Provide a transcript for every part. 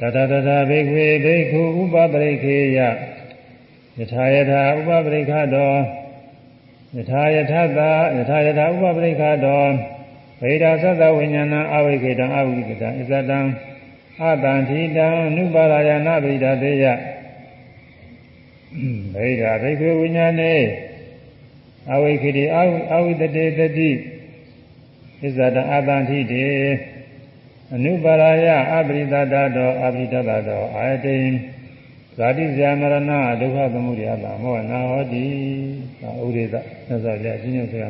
တတတတဘိကွေဘိက္ခုဥပပရိခေယယထာယထာဥပပရိခတောယထာယထသာယထာယထာဥပပရိခတောဗေဒသတ္တဝိညာဏအဝိကေတံအဝိကေတံဣဇတံအတံထိတံနုပါရယနာဗိဒသေယဗေဒဘိက္ခုဝိညာဏေအဝိခေတိအဝိတတေတတိဣဇတံအတံထိတေ အနုပါရယအပရိသတတောအပရိသတတောအာယတိဇာတိဇာမရဏဒုက္ခသမုဒယတာမောနာဟောတိသာဥရိသသက်သာကြအချင်းချင်းဆရာ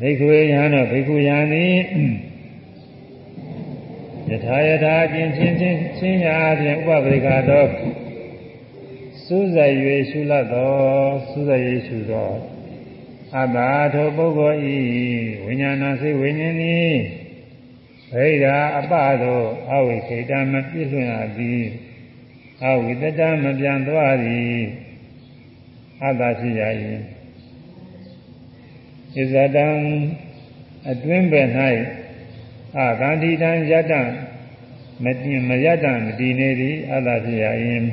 ဘိက္ခုယဟန်တော့ဘိက္ခုယဟန်သည်ယထာယထာချင်းချင်းချင်းချင်းရာဖြင့်ဥပပရိကာတော့စူးစိုက်၍ရှုလတ်တော်စူးစိုက်၍ရှုတော်အတ္တထိုပုဂ္ဂိုလ်ဤဝိညာဏစိတ်ဝိညာဉ်သည် ဗိဓာအပသောအဝိခေတမပြည့်လွင်အပ်သည်အဝိတတမပြန်သွားသည်အတ္တရှိရ၏ဣဇတံအတွင်းပဲ၌အာသန္တိတံယတံမတင်မယတံမတည်နေသည်အတ္တရှိရ၏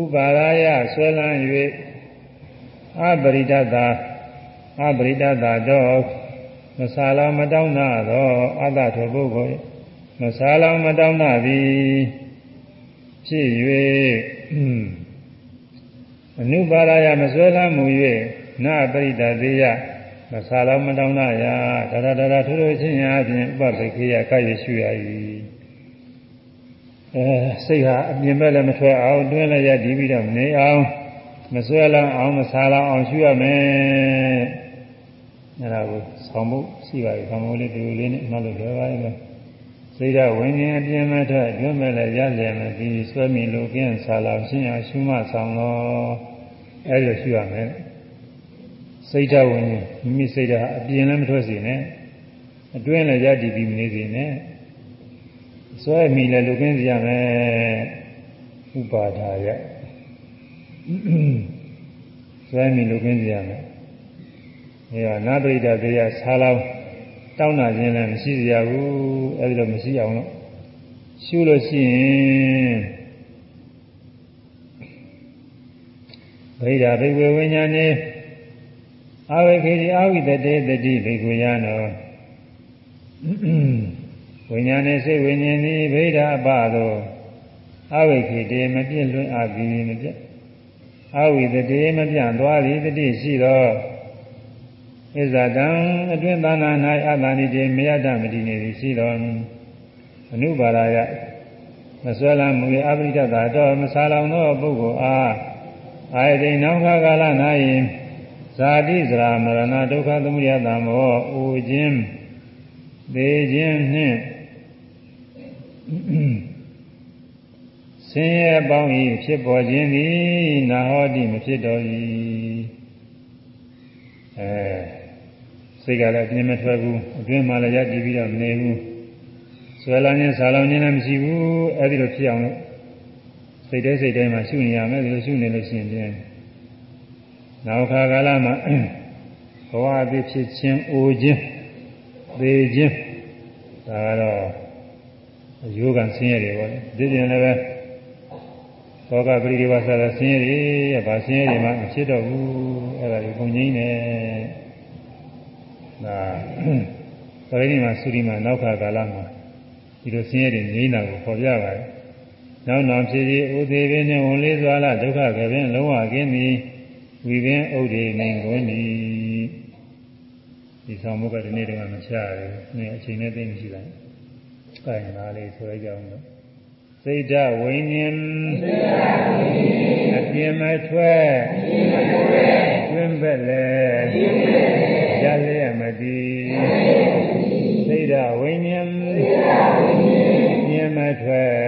ဥပါရာယဆွဲလန်း၍အပရိဒတာ အပရိဒတာတော့မဆာလောင်မတောင်းနာသောအတ္တထိုပုဂ္ဂိုလ်မဆာလောင်မတောင်းနာသည်ဖြစ်၍အနုပါရယမဆွဲလမ်းမူ၍နာပရိဒသေးယမဆာလောင်မတောင်းနာယဒါရဒါရထိုးထိုးချင်းရာဖြင့်ဥပပိခေယကရရွှေရ၏အဲစိတ်ဟာအမြင်မဲ့လည်းမထွက်အောင်တွင်းလည်းရဒီပြီးတော့နေအောင်မဆွဲလန်းအောင်မဆာလောင်အောင်ရှုရမယ် အဲ့ဒါကိုဆောင်ဖို့ရှိပါပြီဆောင်ဖို့လေးဒီလိုလေးနဲ့မှတ်လို့လွယ်ပါရဲ့စိတ်ဓာတ်ဝิญဉ်အပြင်းမဲ့ထွက်တွင်းမဲ့လည်းရလျက်မပြီးဆွဲမိလို့ကင်းဆာလောင်ရှင်းအောင်ရှုမှဆောင်တော့အဲ့လိုရှုရမယ်စိတ်ဓာတ်ဝิญဉ်မိမိစိတ်ဓာတ်အပြင်းလည်းမထွက်စေနဲ့အတွင်းလည်းရတည်ပြီးမနေစေနဲ့ဆွဲမိလည်းလူကင်းစီရမယ်ဥပါဒါရဆွဲမိလူကင်းစီရမယ် အဲဒါနာပရိဒသေယဆာလောင်းတောင်းတာခြင်းလည်းမရှိစရာဘူးအဲဒီလိုမရှိအောင်လို့ရှုလို့ရှိရင်ဗိဓာဘိဝေဝိညာဉ်နေအဝိခေတိအဝိတတေတတိဘိကွေယနောဝိညာဉ်နဲ့စိတ်ဝိညာဉ်သည်ဗိဓာအပသောအဝိခေတေမပြည့်လွင်အပ်ပြီးမပြတ်အဝိတတေမပြန့်သွားသည်တတိရှိသော ဣဇတံအတွင်းသာနာ၌အတ္တနိတိမယတမတိနေသည်ရှိတော်အနုပါရယမဆွဲလမ်းမူ၏အပရိဒတာတော့မဆာလောင်သောပုဂ္ဂိုလ်အားအာယတိနောင်ခါကာလ၌ဇာတိဇရာမရဏဒုက္ခသမုဒယတံမောအိုခြင်းသေခြင်းနှင့်ဆင်းရဲပေါင်း၏ဖြစ်ပေါ်ခြင်းသည်နာဟောတိမဖြစ်တော်၏အဲ စိတ်ကလည်းအပြင်းမထွက်ဘူးအတွင်းမှာလည်းရတည်ပြီးတော့မနေဘူးဆွဲလာခြင်းဆာလောင်ခြင်းလည်းမရှိဘူးအဲဒီလိုဖြစ်အောင်လို့စိတ်တိုင်းစိတ်တိုင်းမှာရှုနေရမယ်ဒီလိုရှုနေလို့ရှိရင်ပြန်နောက်ခါကာလမှာဘဝအဖြစ်ဖြစ်ခြင်းအိုခြင်းသေခြင်းဒါကတော့ယောဂဆင်းရဲတွေပေါ့လေဒီပြင်လည်းပဲသောကပရိဒီဝဆရာဆင်းရဲတွေဗာဆင်းရဲတွေမှမဖြစ်တော့ဘူးအဲ့ဒါကိုပုံငိမ့်နေ ဒါပရိနိဗ္ဗာန်သုရိမနောက်ခါကာလမှာဒီလိုဆင်းရဲတွေငြိမ်းတာကိုပေါ်ပြပါတယ်။နောက်နောက်ဖြစ်ပြီးဥသေးပင်နဲ့ဝန်လေးစွာလာဒုက္ခကပင်လုံးဝကင်းသည်ဝိပင်ဥဒိနေကုန်သည်ဒီဆောင်မှုကဒီနေ့တည်းကမချရတယ်။နည်းအချိန်နဲ့သိမရှိလိုက်။ကိုင်လာလေးဆွဲကြအောင်လို့စိတ်ဓာဝိညာဉ်အပြင်းမထွက်တွင်ပဲ့လေရလျက်မ တည်စိတ်ဓာဝိညာဉ်ပြင်းမထွက်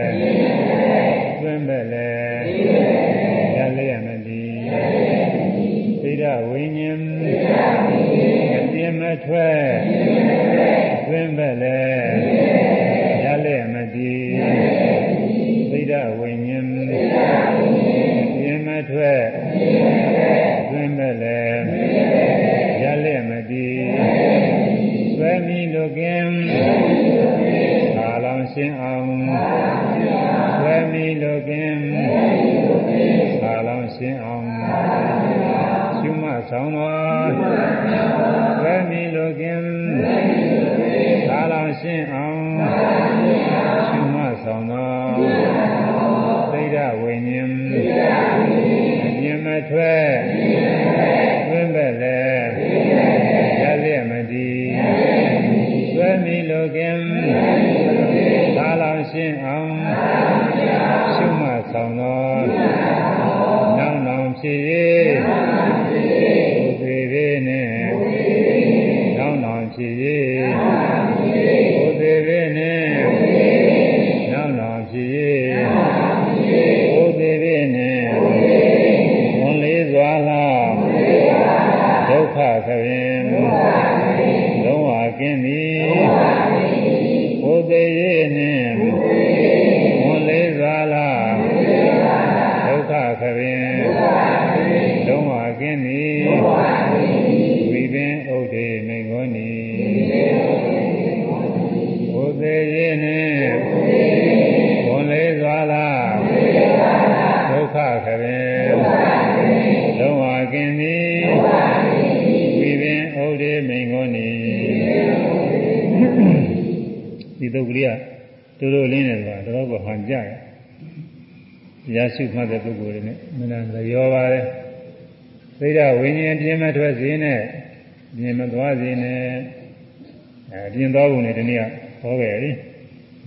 ဒီတုတ်ကလေးကတို့တို့လင်းနေတယ်ဆိုတာတော့ကဟန်ကြရတရားရှိမှတ်တဲ့ပုဂ္ဂိုလ်တွေနဲ့မနန်ရောပါတယ်သိဒဝိညာဉ်ပြင်းမထွက်စေနဲ့ပြင်းမသွားစေနဲ့အဲပြင်းသွားပုံနဲ့ဒီနေ့ကဟောခဲ့ပြီ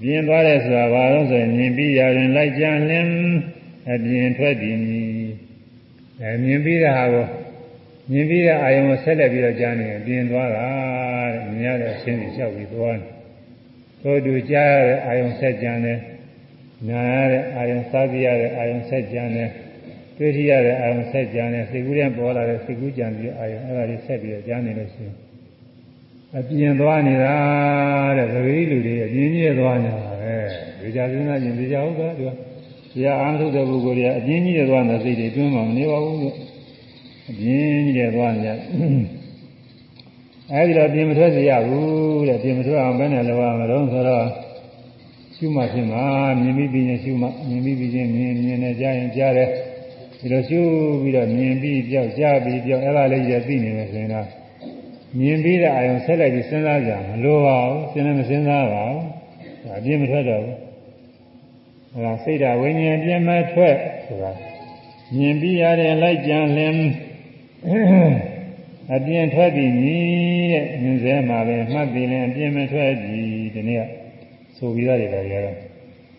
ပြင်းသွားတယ်ဆိုတာဘာလို့ဆိုရင်မြင်ပြီးရရင်လိုက်ကြလင်းအပြင်းထွက်တည်မည်အဲမြင်ပြီးတဲ့ဟာကိုမြင်ပြီးတဲ့အာယုံကိုဆက်လက်ပြီးတော့ကြားနေရင်ပြင်းသွားတာတဲ့မြင်ရတဲ့အရှင်းကြီးလျှောက်ပြီးသွားတယ် သို့တူကြားရတဲ့အာယုံဆက်ကြံတယ်နာရတဲ့အာယုံစားကြရတဲ့အာယုံဆက်ကြံတယ်တွေ့ထရတဲ့အာယုံဆက်ကြံတယ်စိတ်ကူးရင်ပေါ်လာတဲ့စိတ်ကူးကြံပြီးအာယုံအဲ့ဒါလေးဆက်ပြီးတော့ကြားနေလို့ရှိရင်အပြင်းသွားနေတာတဲ့သတိလူတွေအပြင်းကြီးသွားနေတာပဲဒီကြစဉ်းစားရင်ဒီကြဟုတ်သားသူကတရားအားထုတ်တဲ့ပုဂ္ဂိုလ်တွေအပြင်းကြီးသွားတဲ့စိတ်တွေတွင်းမှာမနေပါဘူးလို့အပြင်းကြီးသွားနေကြ အဲဒီတော့ပြင်မထွက်စေရဘူးတဲ့ပြင်မထွက်အောင်ဘယ်နဲ့လုပ်ရမလို့ဆိုတော့ရှုမှဖြစ်မှာမြင်ပြီးပြီးရင်ရှုမှမြင်ပြီးပြီးချင်းမြင်မြင်နဲ့ကြားရင်ကြားတယ်ဒီလိုရှုပြီးတော့မြင်ပြီးပြောက်ကြားပြီးပြောက်အဲ့ဒါလေးကြီးသိနေတယ်ဆိုရင်တော့မြင်ပြီးတဲ့အာယုံဆက်လိုက်ပြီးစဉ်းစားကြမလိုပါဘူးစဉ်းလည်းမစဉ်းစားပါဘူးဒါပြင်မထွက်တော့ဘူးအဲ့ဒါစိတ်ဓာဝိညာဉ်ပြင်မထွက်ဆိုတာမြင်ပြီးရတယ်လိုက်ကြံလင်း အပြင်းထွက်ပြီမြည်တဲ့မြင်စဲမှာပဲမှတ်ပြီးရင်အပြင်းမထွက်ပြီဒီနေ့ကဆိုပြီးသားတွေပဲရတော့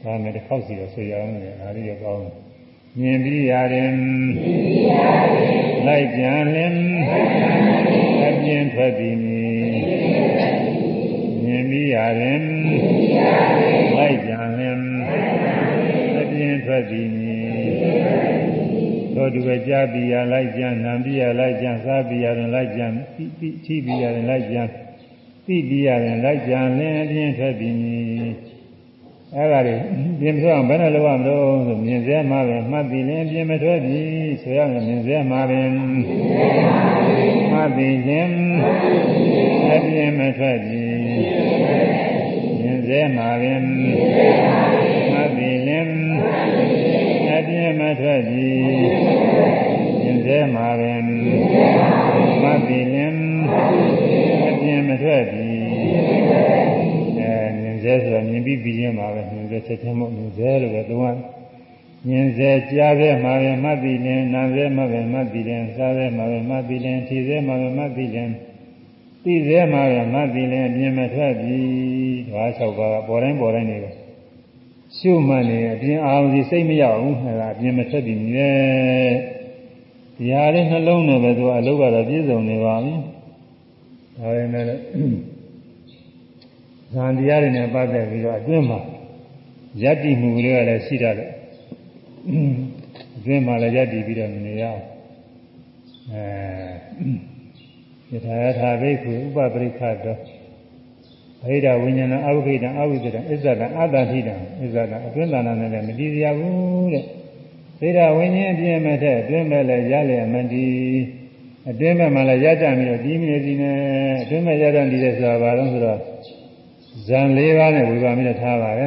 ဒါနဲ့တစ်ခေါက်စီတော့ဆိုရအောင်လေအားလေးရကောင်းမြင်ပြီးရတယ်လိုက်ကြံလင်းအပြင်းထွက်ပြီမြည်မြင်ပြီးရတယ်လိုက်ကြံလင်းအပြင်းထွက်ပြီမြည် တို့တူပဲကြားပြီးရလိုက်ကြံနာပြီးရလိုက်ကြံစားပြီးရတယ်လိုက်ကြံသိသိထိပြီးရတယ်လိုက်ကြံသိပြီးရတယ်လိုက်ကြံလင်းအပြင်းထွက်ပြီအဲ့ဒါတွေပြင်ထွက်အောင်ဘယ်နဲ့လုပ်ရမလို့ဆိုမြင်စဲမှာပဲမှတ်ပြီးလင်းပြင်မထွက်ပြီဆိုရမယ်မြင်စဲမှာပဲမှတ်ပြီးလင်းအပြင်းမထွက်ပြီမြင်စဲမှာပဲ ထွက်ပြီမြင်စဲမှာပဲမှတ်ပြီးလင်းအပြင်းမထွက်ပြီမြင်စေဆိုတာမြင်ပြီးပြီးချင်းပါပဲမြင်စေချက်ချင်းမဟုတ်မြင်စေလို့ပဲသုံးရမြင်စေကြားစေမှာပဲမှတ်ပြီးလင်နာစေမှာပဲမှတ်ပြီးလင်စားစေမှာပဲမှတ်ပြီးလင်ထီစေမှာပဲမှတ်ပြီးလင်သိစေမှာပဲမှတ်ပြီးလင်မြင်မထွက်ပြီဓဝါ၆ပါးပေါ်တိုင်းပေါ်တိုင်းနေပဲ ရှုမှတ်နေအပြင်အာရုံစီစိတ်မရောက်ဘူးအဲဒါအပြင်မထွက်ပြီမြဲဒီဟာလေးနှလုံးနဲ့ပဲသူကအလုပ်ကတော့ပြည့်စုံနေပါပြီဒါပေမဲ့ဇန်တရားတွေနဲ့ပတ်သက်ပြီးတော့အတွင်းမှာယက်တည်မှုတွေကလည်းရှိတတ်တယ်အတွင်းမှာလည်းယက်တည်ပြီးတော့နေရအောင်အဲယထာယထာဘိက္ခုဥပပရိခတော ဗိဓဝိညာဏအဝိခိတံအဝိဇ္ဇတံအစ္ဆတံအတ္တထိတံအစ္ဆတံအတွင်းတဏ္ဍာနဲ့လည်းမတည်ရဘူးတဲ့ဗိဓဝိညာဉ်ပြည့်မဲ့တဲ့အတွင်းမဲ့လည်းရလျက်မတည်အတွင်းဘက်မှာလည်းရကြပြီးတော့ဒီမြည်စီနဲ့အတွင်းဘက်ရကြနေတဲ့ဆိုတာဘာလို့ဆိုတော့ဇန်၄ပါးနဲ့ဝေဘာမိနဲ့ထားပါပဲ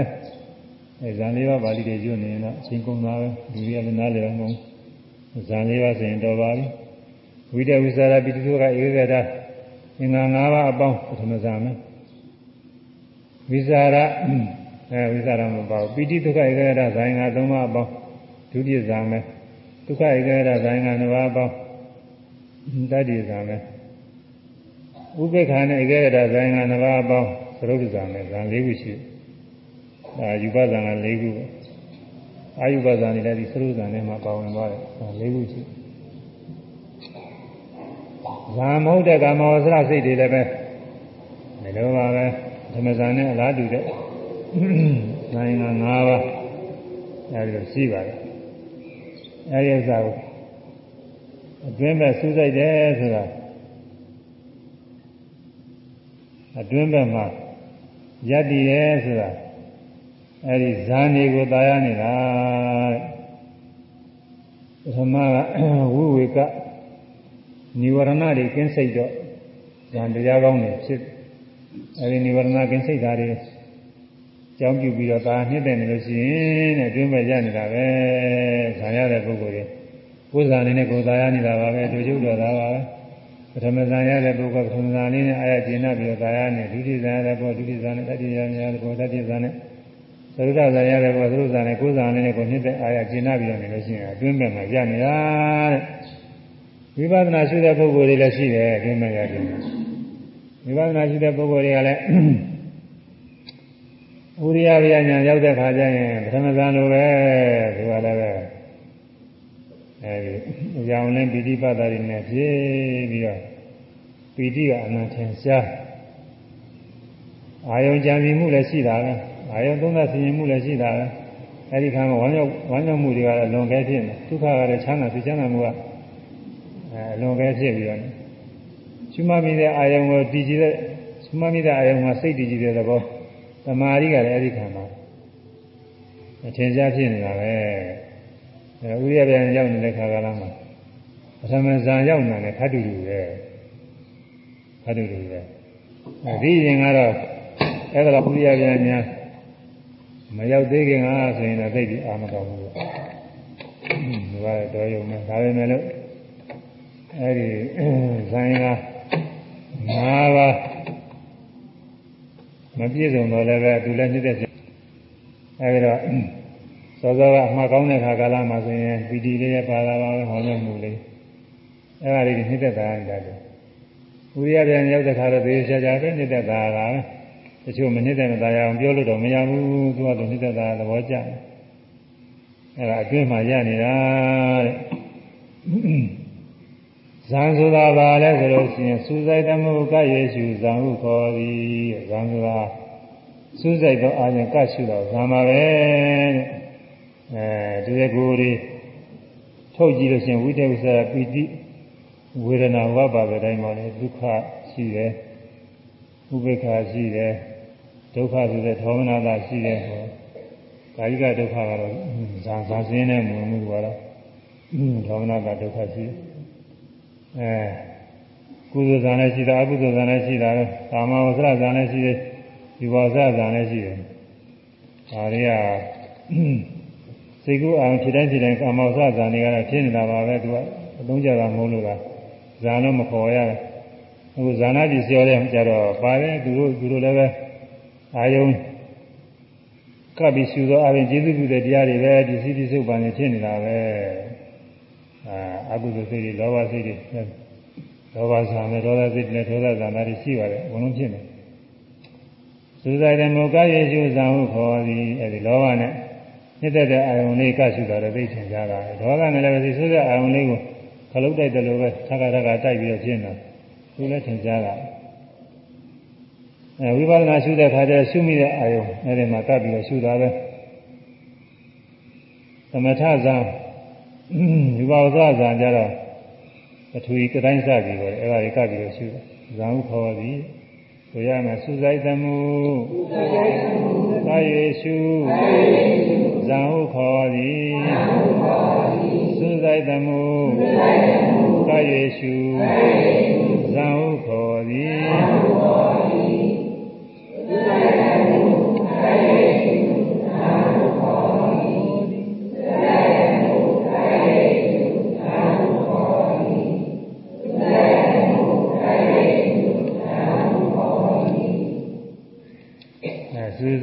အဲဇန်၄ပါးပါဠိတွေကျွနေရင်တော့အချိန်ကုန်သွားပဲဒီရလည်းနားလည်အောင်ကုန်ဇန်၄ပါးဆိုရင်တော်ပါပြီဝိတဝိသရာပိတိသုခဧကတာအင်္ဂါ၅ပါးအပေါင်းပထမဇန်မယ် ဝိဇာရအဲဝိဇာရမပေါ့ပိတိဒုက္ခဧကရဇာယင်္ဂ၃ပါးအပေါင်းဒုတိယဇာမယ်ဒုက္ခဧကရဇာယင်္ဂ၅ပါးအပေါင်းတတိယဇာမယ်ဥပေက္ခနဲ့ဧကရဇာယင်္ဂ၅ပါးအပေါင်းသရုပ်ဇာမယ်ဇာ၄ခုရှိတယ်ဒါယူပဇာက၄ခုအာယုပဇာနေလည်းဒီသရုပ်ဇာနဲ့မှာပါဝင်သွားတယ်ဇာ၄ခုရှိဇာမဟုတ်တဲ့ကာမဝဆရစိတ်တွေလည်းပဲဒီလိုပါပဲ ဓမ္မဇာနဲ့အလားတူတဲ့နိုင်ငါ၅ပါးအဲဒီလိုရှိပါတယ်အဲဒီဥစ္စာကိုအတွင်းဘက်စူးစိုက်တယ်ဆိုတာအတွင်းဘက်မှာယက်တည်တယ်ဆိုတာအဲဒီဇာနေကိုตายရနေတာပထမကဝိဝေကនិဝရဏတွေကင်းစိတ်တော့ဇန်တရားကောင်းနေဖြစ် အဲဒီនិဝရဏကင်းစိတ်ဓာတ်တွေကြောင်းပြုပြီးတော့ဒါနှစ်တဲ့နေလို့ရှိရင်တဲ့တွင်းမဲ့ရနေတာပဲဇာရတဲ့ပုဂ္ဂိုလ်တွေကိုယ်ဇာနေနဲ့ကိုယ်သာရနေတာပါပဲတို့ကျုပ်တော်တာပါပဲပထမဇာရတဲ့ပုဂ္ဂိုလ်ပထမဇာလေးနဲ့အာရကျင်နာပြီးတော့သာရနေဒုတိယဇာရတဲ့ပုဂ္ဂိုလ်ဒုတိယဇာနဲ့တတိယဇာနဲ့ပုဂ္ဂိုလ်တတိယဇာနဲ့သရုပ်ဇာရတဲ့ပုဂ္ဂိုလ်သရုပ်ဇာနဲ့ကိုယ်ဇာလေးနဲ့ကိုယ်နှစ်တဲ့အာရကျင်နာပြီးတော့နေလို့ရှိရင်အတွင်းမဲ့မှာရနေတာတဲ့ဝိပဿနာရှိတဲ့ပုဂ္ဂိုလ်တွေလည်းရှိတယ်အတွင်းမဲ့ရတယ် ဝိပဿနာရှိတဲ့ပုဂ္ဂိုလ်တွေကလည်းဥရိယဗျာညာရောက်တဲ့ခါကျရင်ပထမဇန်လိုပဲဒီကလည်းပဲအဲဒီအကြောင်းနဲ့ပိဋိပတ်တာတွေနဲ့ဖြည့်ပြီးတော့ပီတိကအနန္တရှားအာယုံကြံပြီးမှုလည်းရှိတာပဲအာယုံသုံးသပ်ဆင်ခြင်မှုလည်းရှိတာပဲအဲဒီခါမှာဝမ်းမြောက်ဝမ်းမြောက်မှုတွေကလည်းလွန်ကဲဖြစ်နေဒုက္ခကလည်းချမ်းသာသိချမ်းသာမှုကအဲလွန်ကဲဖြစ်ပြီးတော့ ရှင်မမိတဲ့အာယုံကိုတည်ကြည်တဲ့ရှင်မမိတဲ့အာယုံကစိတ်တည်ကြည်တဲ့သဘောသမာဓိကလည်းအဲဒီခါမှာအထင်ရှားဖြစ်နေတာပဲအဲဥရိယပြန်ရောက်နေတဲ့ခါကလာမှာပထမဇန်ရောက်နေတယ်ခတ်တူတူပဲခတ်တူတူပဲအဲဒီရင်ကတော့အဲ့ဒါဥရိယပြန်များမရောက်သေးခင်ကဆိုရင်တော့သိပြီအာမကောင်းဘူးဒီကတော့ရုံနဲ့ဒါပေမဲ့လို့အဲဒီဇန်က ၅ပါးမပြည့်စုံတော့လည်းပဲသူလည်းနှိမ့်တဲ့အဲဒီတော့စောစောကအမှားကောင်းတဲ့ခါကာလမှာဆိုရင်ပီတိလေးရပါလာပါပဲဟောလို့မှုလေးအဲဒါလေးနှိမ့်သက်တာနေတာလေဥရိယပြန်ရောက်တဲ့ခါတော့သေချာချာပဲနှိမ့်သက်တာကတချို့မနှိမ့်သက်တာရအောင်ပြောလို့တော့မရဘူးသူကလည်းနှိမ့်သက်တာသဘောကျတယ်အဲဒါအတွင်းမှာရနေတာတဲ့ ဇံဆိုတာဘာလဲဆိုလို့ရှိရင်စူးစိုက်တမှုကယေရှုဇံဟုခေါ်သည်ဇံဆိုတာစူးစိုက်သောအာရုံကရှုတော့ဇံပါပဲတဲ့အဲဒီကိုယ်လေးထုတ်ကြည့်လို့ရှိရင်ဝိတ္တဝိသပီတိဝေဒနာဝပါပဲတိုင်းမှာလေဒုက္ခရှိတယ်ဥပေက္ခရှိတယ်ဒုက္ခဆိုတဲ့သောမနာတာရှိတယ်ဟောကာယကဒုက္ခကတော့ဇာဇာစင်းနဲ့မဝင်ဘူးကတော့သောမနာတာဒုက္ခရှိတယ် အဲကုသိုလ်ဇာလည်းရှိတာအကုသိုလ်ဇာလည်းရှိတာပဲကာမဝဆရဇာလည်းရှိတယ်ဒီဝါဆရဇာလည်းရှိတယ်ဒါတွေကစိတ်ကူးအောင်ဖြစ်တိုင်းဖြစ်တိုင်းကာမဝဆရဇာတွေကတော့ဖြစ်နေတာပါပဲသူကအသုံးကြတာမဟုတ်လို့လားဇာတော့မခေါ်ရဘူးအခုဇာနာကြီးပြောတဲ့ကြတော့ပါတယ်သူတို့သူတို့လည်းပဲအာယုံကပ်ပြီးရှူသောအရင်ကျေးဇူးပြုတဲ့တရားတွေပဲဒီစီတိစုပ်ပန်နေဖြစ်နေတာပဲ အာအကုသိုလ်စိတ်တွေလောဘစိတ်တွေလောဘဇာနဲ့ဒေါသစိတ်နဲ့ဒေါသဇာနာတွေရှိပါတယ်အကုန်လုံးဖြစ်နေသုဇိုင်တဲ့မောကယေရှုဇံဟုခေါ်သည်အဲဒီလောဘနဲ့နှစ်သက်တဲ့အာယုန်လေးကရှုတာတော့သိထင်ကြတာဒေါသနဲ့လည်းပဲသုဇတဲ့အာယုန်လေးကိုခလုတ်တိုက်တယ်လို့ပဲသက္ကသက္ကတိုက်ပြီးတော့ဖြစ်နေတာသူလည်းထင်ကြတာအဲဝိပဿနာရှုတဲ့ခါကျရှုမိတဲ့အာယုန်အဲဒီမှာကပ်ပြီးတော့ရှုတာပဲသမထဇာ ယူပါဝဇဇာကြတော့ပထဝီကတိုင်းစပြီးတော့အဲ့ဒါတွေကပ်ပြီးတော့ရှုတယ်ဇံဥခေါ်သည်ဆိုရမယ်စုဆိုင်သမှုသာယေရှုဇံဥခေါ်သည်စုဆိုင်သမှုကာယေရှုဇံဟုခေါ်သည်စူး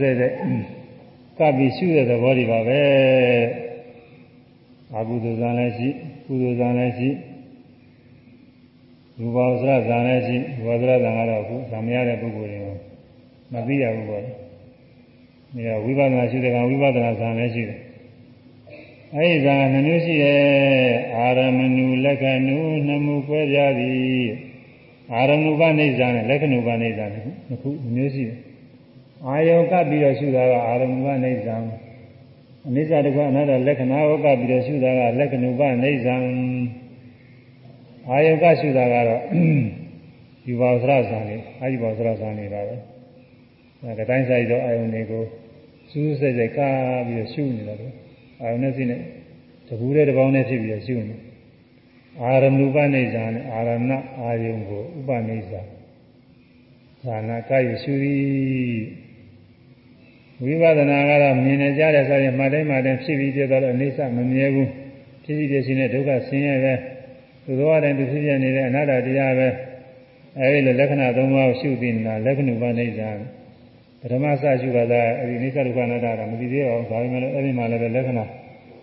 စိတ်တဲ့ကပ်ပြီးရှုတဲ့သဘောတွေပါပဲအကုသိုလ်ဇာလည်းရှိကုသိုလ်ဇာလည်းရှိရူပဝဆရဇာလည်းရှိရူပဝဆရဇာကတော့အခုဇာမရတဲ့ပုဂ္ဂိုလ်တွေကိုမသိရဘူးပေါ့။ဒါဝိပဿနာရှုတဲ့ကဝိပဿနာဇာလည်းရှိတယ်။အဲဒီဇာနှမျိုးရှိတယ်အာရမဏုလက္ခဏုနှမှုကွဲပြားသည်အာရမဏုပနိစ္စနဲ့လက္ခဏုပနိစ္စနှစ်ခုမျိုးရှိတယ်။ အာယုံကပ်ပြီးတော့ရှုတာကအာရမဏနိစ္စံအနိစ္စတကွအနတ္တလက္ခဏာကိုကပ်ပြီးတော့ရှုတာကလက္ခဏုပနိစ္စံအာယုံကရှုတာကတော့ယူပါသရဇာနေအာယူပါသရဇာနေပါပဲအဲတိုင်းဆိုင်တော့အာယုံတွေကိုစူးစိတ်စိတ်ကပ်ပြီးတော့ရှုနေတယ်လို့အာယုံနဲ့စိနဲ့တကူတဲ့တစ်ပေါင်းနဲ့ဖြစ်ပြီးတော့ရှုနေအာရမဏုပနိစ္စံနဲ့အာရမဏအာယုံကိုဥပနိစ္စဇာနာကယရှုသည် ဝိပဿနာကတော့မြင်နေကြတဲ့ဆိုရင်မှတ်တိုင်းမှတ်တိုင်းဖြစ်ပြီးပြတော့အိဋ္ဌမမြဲဘူးဖြစ်ပြီးပြရှိတဲ့ဒုက္ခဆင်းရဲပဲသူတော်တိုင်းသူဖြစ်ပြနေတဲ့အနာတ္တတရားပဲအဲဒီလိုလက္ခဏာသုံးပါးကိုရှုသိနေတာလက္ခဏုပနိစ္စပထမစရှုပါလားအဲဒီအိဋ္ဌဒုက္ခအနာတ္တကမသိသေးအောင်ဒါပေမဲ့အဲဒီမှာလည်းလက္ခဏာ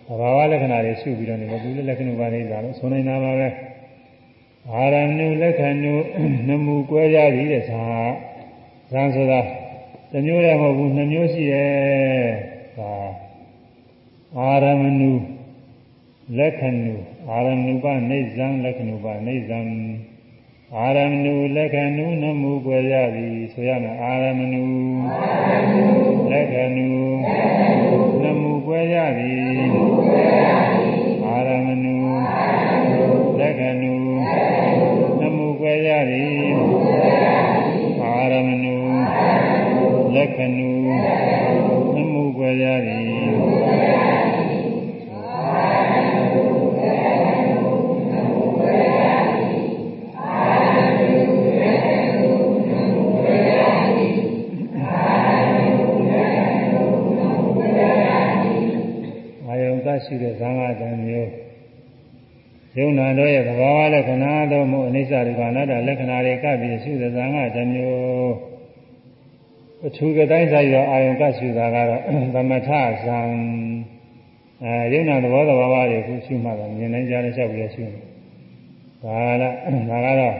သဘာဝလက္ခဏာတွေရှုပြီးတော့နေတယ်သူလည်းလက္ခဏုပနိစ္စလို့ဆိုနေတာပါပဲအာရဏုလက္ခဏုနမှုကွဲကြသည်တဲ့ဇာဇာဆိုတာ တစ်မျိုးတည်းမဟုတ်ဘူးနှစ်မျိုးရှိတယ်ဒါအာရမဏုလက္ခဏုအာရမဏုပနေဇံလက္ခဏုပနေဇံအာရမဏုလက္ခဏုနမှုွယ်ရသည်ဆိုရမယ်အာရမဏုလက္ခဏု အထူးကတိုင်းဆိုင်ရောအာယုံကရှုတာကတော့သမထဇံအဲယုံနာသဘောသဘာဝတွေခုရှုမှတော့မြင်နိုင်ကြတဲ့လျှောက်ပြီးရှုနေဒါလားဒါကတော့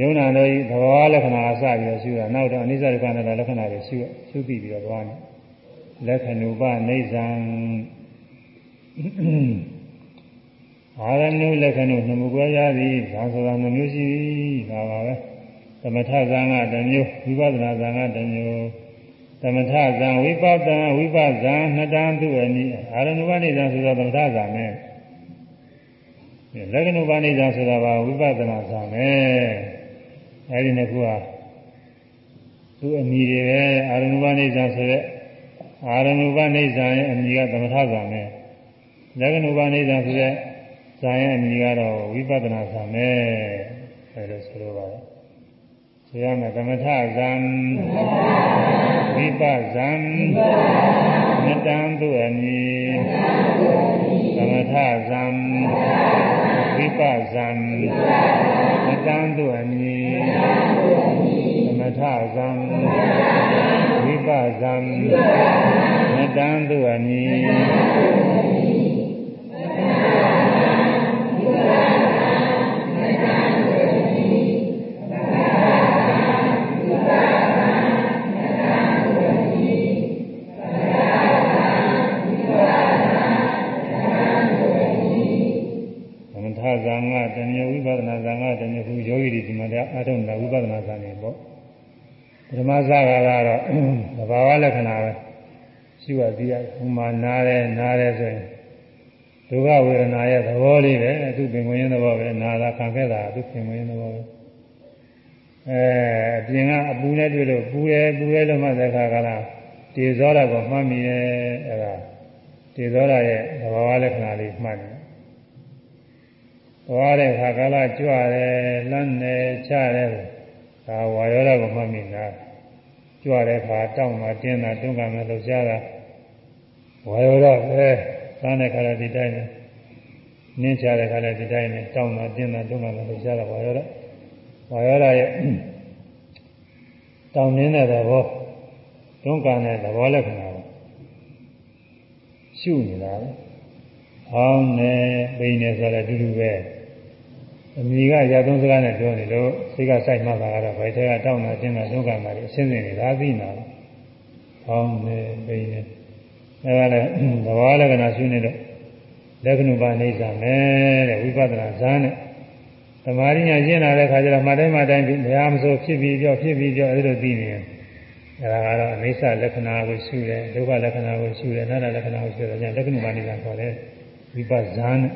ယုံနာတို့ဤသဘောလက္ခဏာအစပြီးတော့ရှုတာနောက်တော့အနိစ္စဒုက္ခအနတ္တလက္ခဏာတွေရှုရှုပြီးပြီးတော့သွားနေလက္ခဏုပနေဇံအာရဏုလက္ခဏုနှမှုကွဲရသည်ဒါဆိုတာမျိုးရှိဒါပါပဲ သမထဇာငါတစ်မျိုးဝိပဿနာဇာငါတစ်မျိုးသမထဇံဝိပဿနာဝိပဇံနှစ်တန်းသူအနည်းအာရဏုပနိဇံဆိုတော့သမထဇာနဲ့လက္ခဏုပနိဇံဆိုတာကဝိပဿနာဇာနဲ့အဲဒီနှစ်ခုဟာသူအမည်တွေပဲအာရဏုပနိဇံဆိုတဲ့အာရဏုပနိဇံရဲ့အမည်ကသမထဇာနဲ့လက္ခဏုပနိဇံဆိုတဲ့ဇာရဲ့အမည်ကတော့ဝိပဿနာဇာနဲ့အဲလိုဆိုလိုပါတယ် ဆိုရမယ်သမထဇံဝိပဇံမတံသူအမည်သမထဇံဝိပဇံမတံသူအမည်သမထဇံဝိပဇံမတံသူအမည် အထုံးတာဝိပဿနာဇာနေပေါ့ပထမဇာကတော့သဘာဝလက္ခဏာပဲရှိပါသေးတယ်ဟိုမှာနားတယ်နားတယ်ဆိုရင်ဒုက္ခဝေဒနာရဲ့သဘောလေးပဲသူပင်ဝင်သဘောပဲနာတာခံခဲ့တာသူပင်ဝင်သဘောပဲအဲအပြင်ကအပူနဲ့တွေ့လို့ပူတယ်ပူတယ်လို့မှသက်ခါကလာတေဇောရကိုမှတ်မိရဲ့အဲဒါတေဇောရရဲ့သဘာဝလက္ခဏာလေးမှတ်တယ် သွားတဲ့ခါကာလကြွတယ်လမ်းတယ်ချတယ်ဒါဝါရောဓကိုမှတ်မိတာကြွတဲ့ခါတောင်းတာတင်းတာတွန်းကမယ်လှုပ်ရှားတာဝါရောဓပဲသားတဲ့ခါလည်းဒီတိုင်းပဲနင်းချတဲ့ခါလည်းဒီတိုင်းပဲတောင်းတာတင်းတာတွန်းကမယ်လှုပ်ရှားတာဝါရောဓဝါရောဓရဲ့တောင်းနေတဲ့သဘောတွန်းကတဲ့သဘောလက္ခဏာရှုနေတာပဲ။ဟောင်းနေပိနေဆိုတဲ့အတူတူပဲ။ အမိကရာသုံးစကားနဲ့ပြောနေလို့စိတ်ကစိုက်မှတာကတော့ဘယ်ထဲကတောင်းတာရှင်းတာဒုက္ခမှာအရှင်းစင်နေတာသိနေတာ။ဟောင်းနေပိနေအဲဒါလည်းသဘောလက္ခဏာရှုနေတော့လက္ခဏုပါနေစာမယ်တဲ့ဝိပဿနာဇာန်နဲ့သမာဓိညာရှင်းလာတဲ့ခါကျတော့မှတိုင်းမှတိုင်းဘယ်ဟာမဆိုဖြစ်ပြီးပြောဖြစ်ပြီးပြောအဲဒီလိုသိနေတယ်အဲဒါကတော့အိဋ္ဌလက္ခဏာကိုရှုတယ်ဒုက္ခလက္ခဏာကိုရှုတယ်နာလက္ခဏာကိုရှုတယ်ညလက္ခဏုပါဏိကခေါ်တယ်ဝိပဿနာနဲ့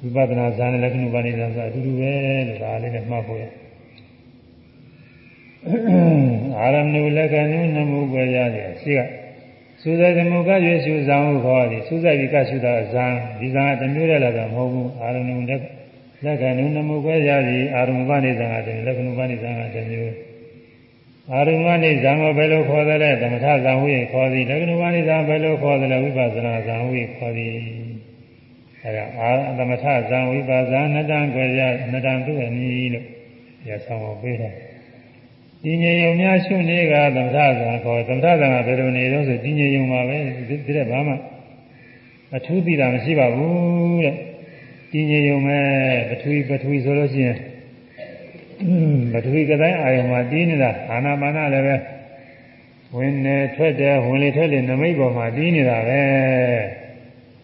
ဝိပဿနာဇာနဲ့လက္ခဏုပါဏိကဆိုအတူတူပဲလို့ဒါလေးနဲ့မှတ်ဖို့ရအာရမဏုလက္ခဏုနမှုပဲရတယ်ရှိကသုဇေသမုကရွေရှုဇံဟုခေါ်သည်သုဇေဒီကရှုတာဇံဒီဇံကတမျိုးတည်းလည်းတော့မဟုတ်ဘူးအာရမဏုလက္ခဏုနမှုပဲရသည်အာရမဏုပါဏိကတည်းလက္ခဏုပါဏိကတမျိုးအာရုံမနိဇံကိုဘယ်လိုခေါ်သလဲသမထဇံဝိခေါ်သည်လက္ခဏဝနိဇံဘယ်လိုခေါ်သလဲဝိပဿနာဇံဝိခေါ်သည် အဲဒါအာသမထဇံဝိပဿနာနတံကြွယ်ရနတံသူအမည်လို့ရဆောင်ကိုပေးတယ်ဒီငြိမ်ုံများရှုနေကသမထဇံခေါ်သမထဇံကဘယ်လိုနေတော့ဆိုဒီငြိမ်ုံပါပဲဒီတဲ့ဘာမှအထူးသိတာမရှိပါဘူးတဲ့ဒီငြိမ်ုံမဲ့ပထဝီပထဝီဆိုလို့ရှိရင်ပထဝီကတိုင်းအာယုံမှာတည်နေတာအာနာပါနလည်းပဲဝင်နေထွက်တယ်ဝင်လေထွက်လေနမိတ်ပေါ်မှာတည်နေတာပဲ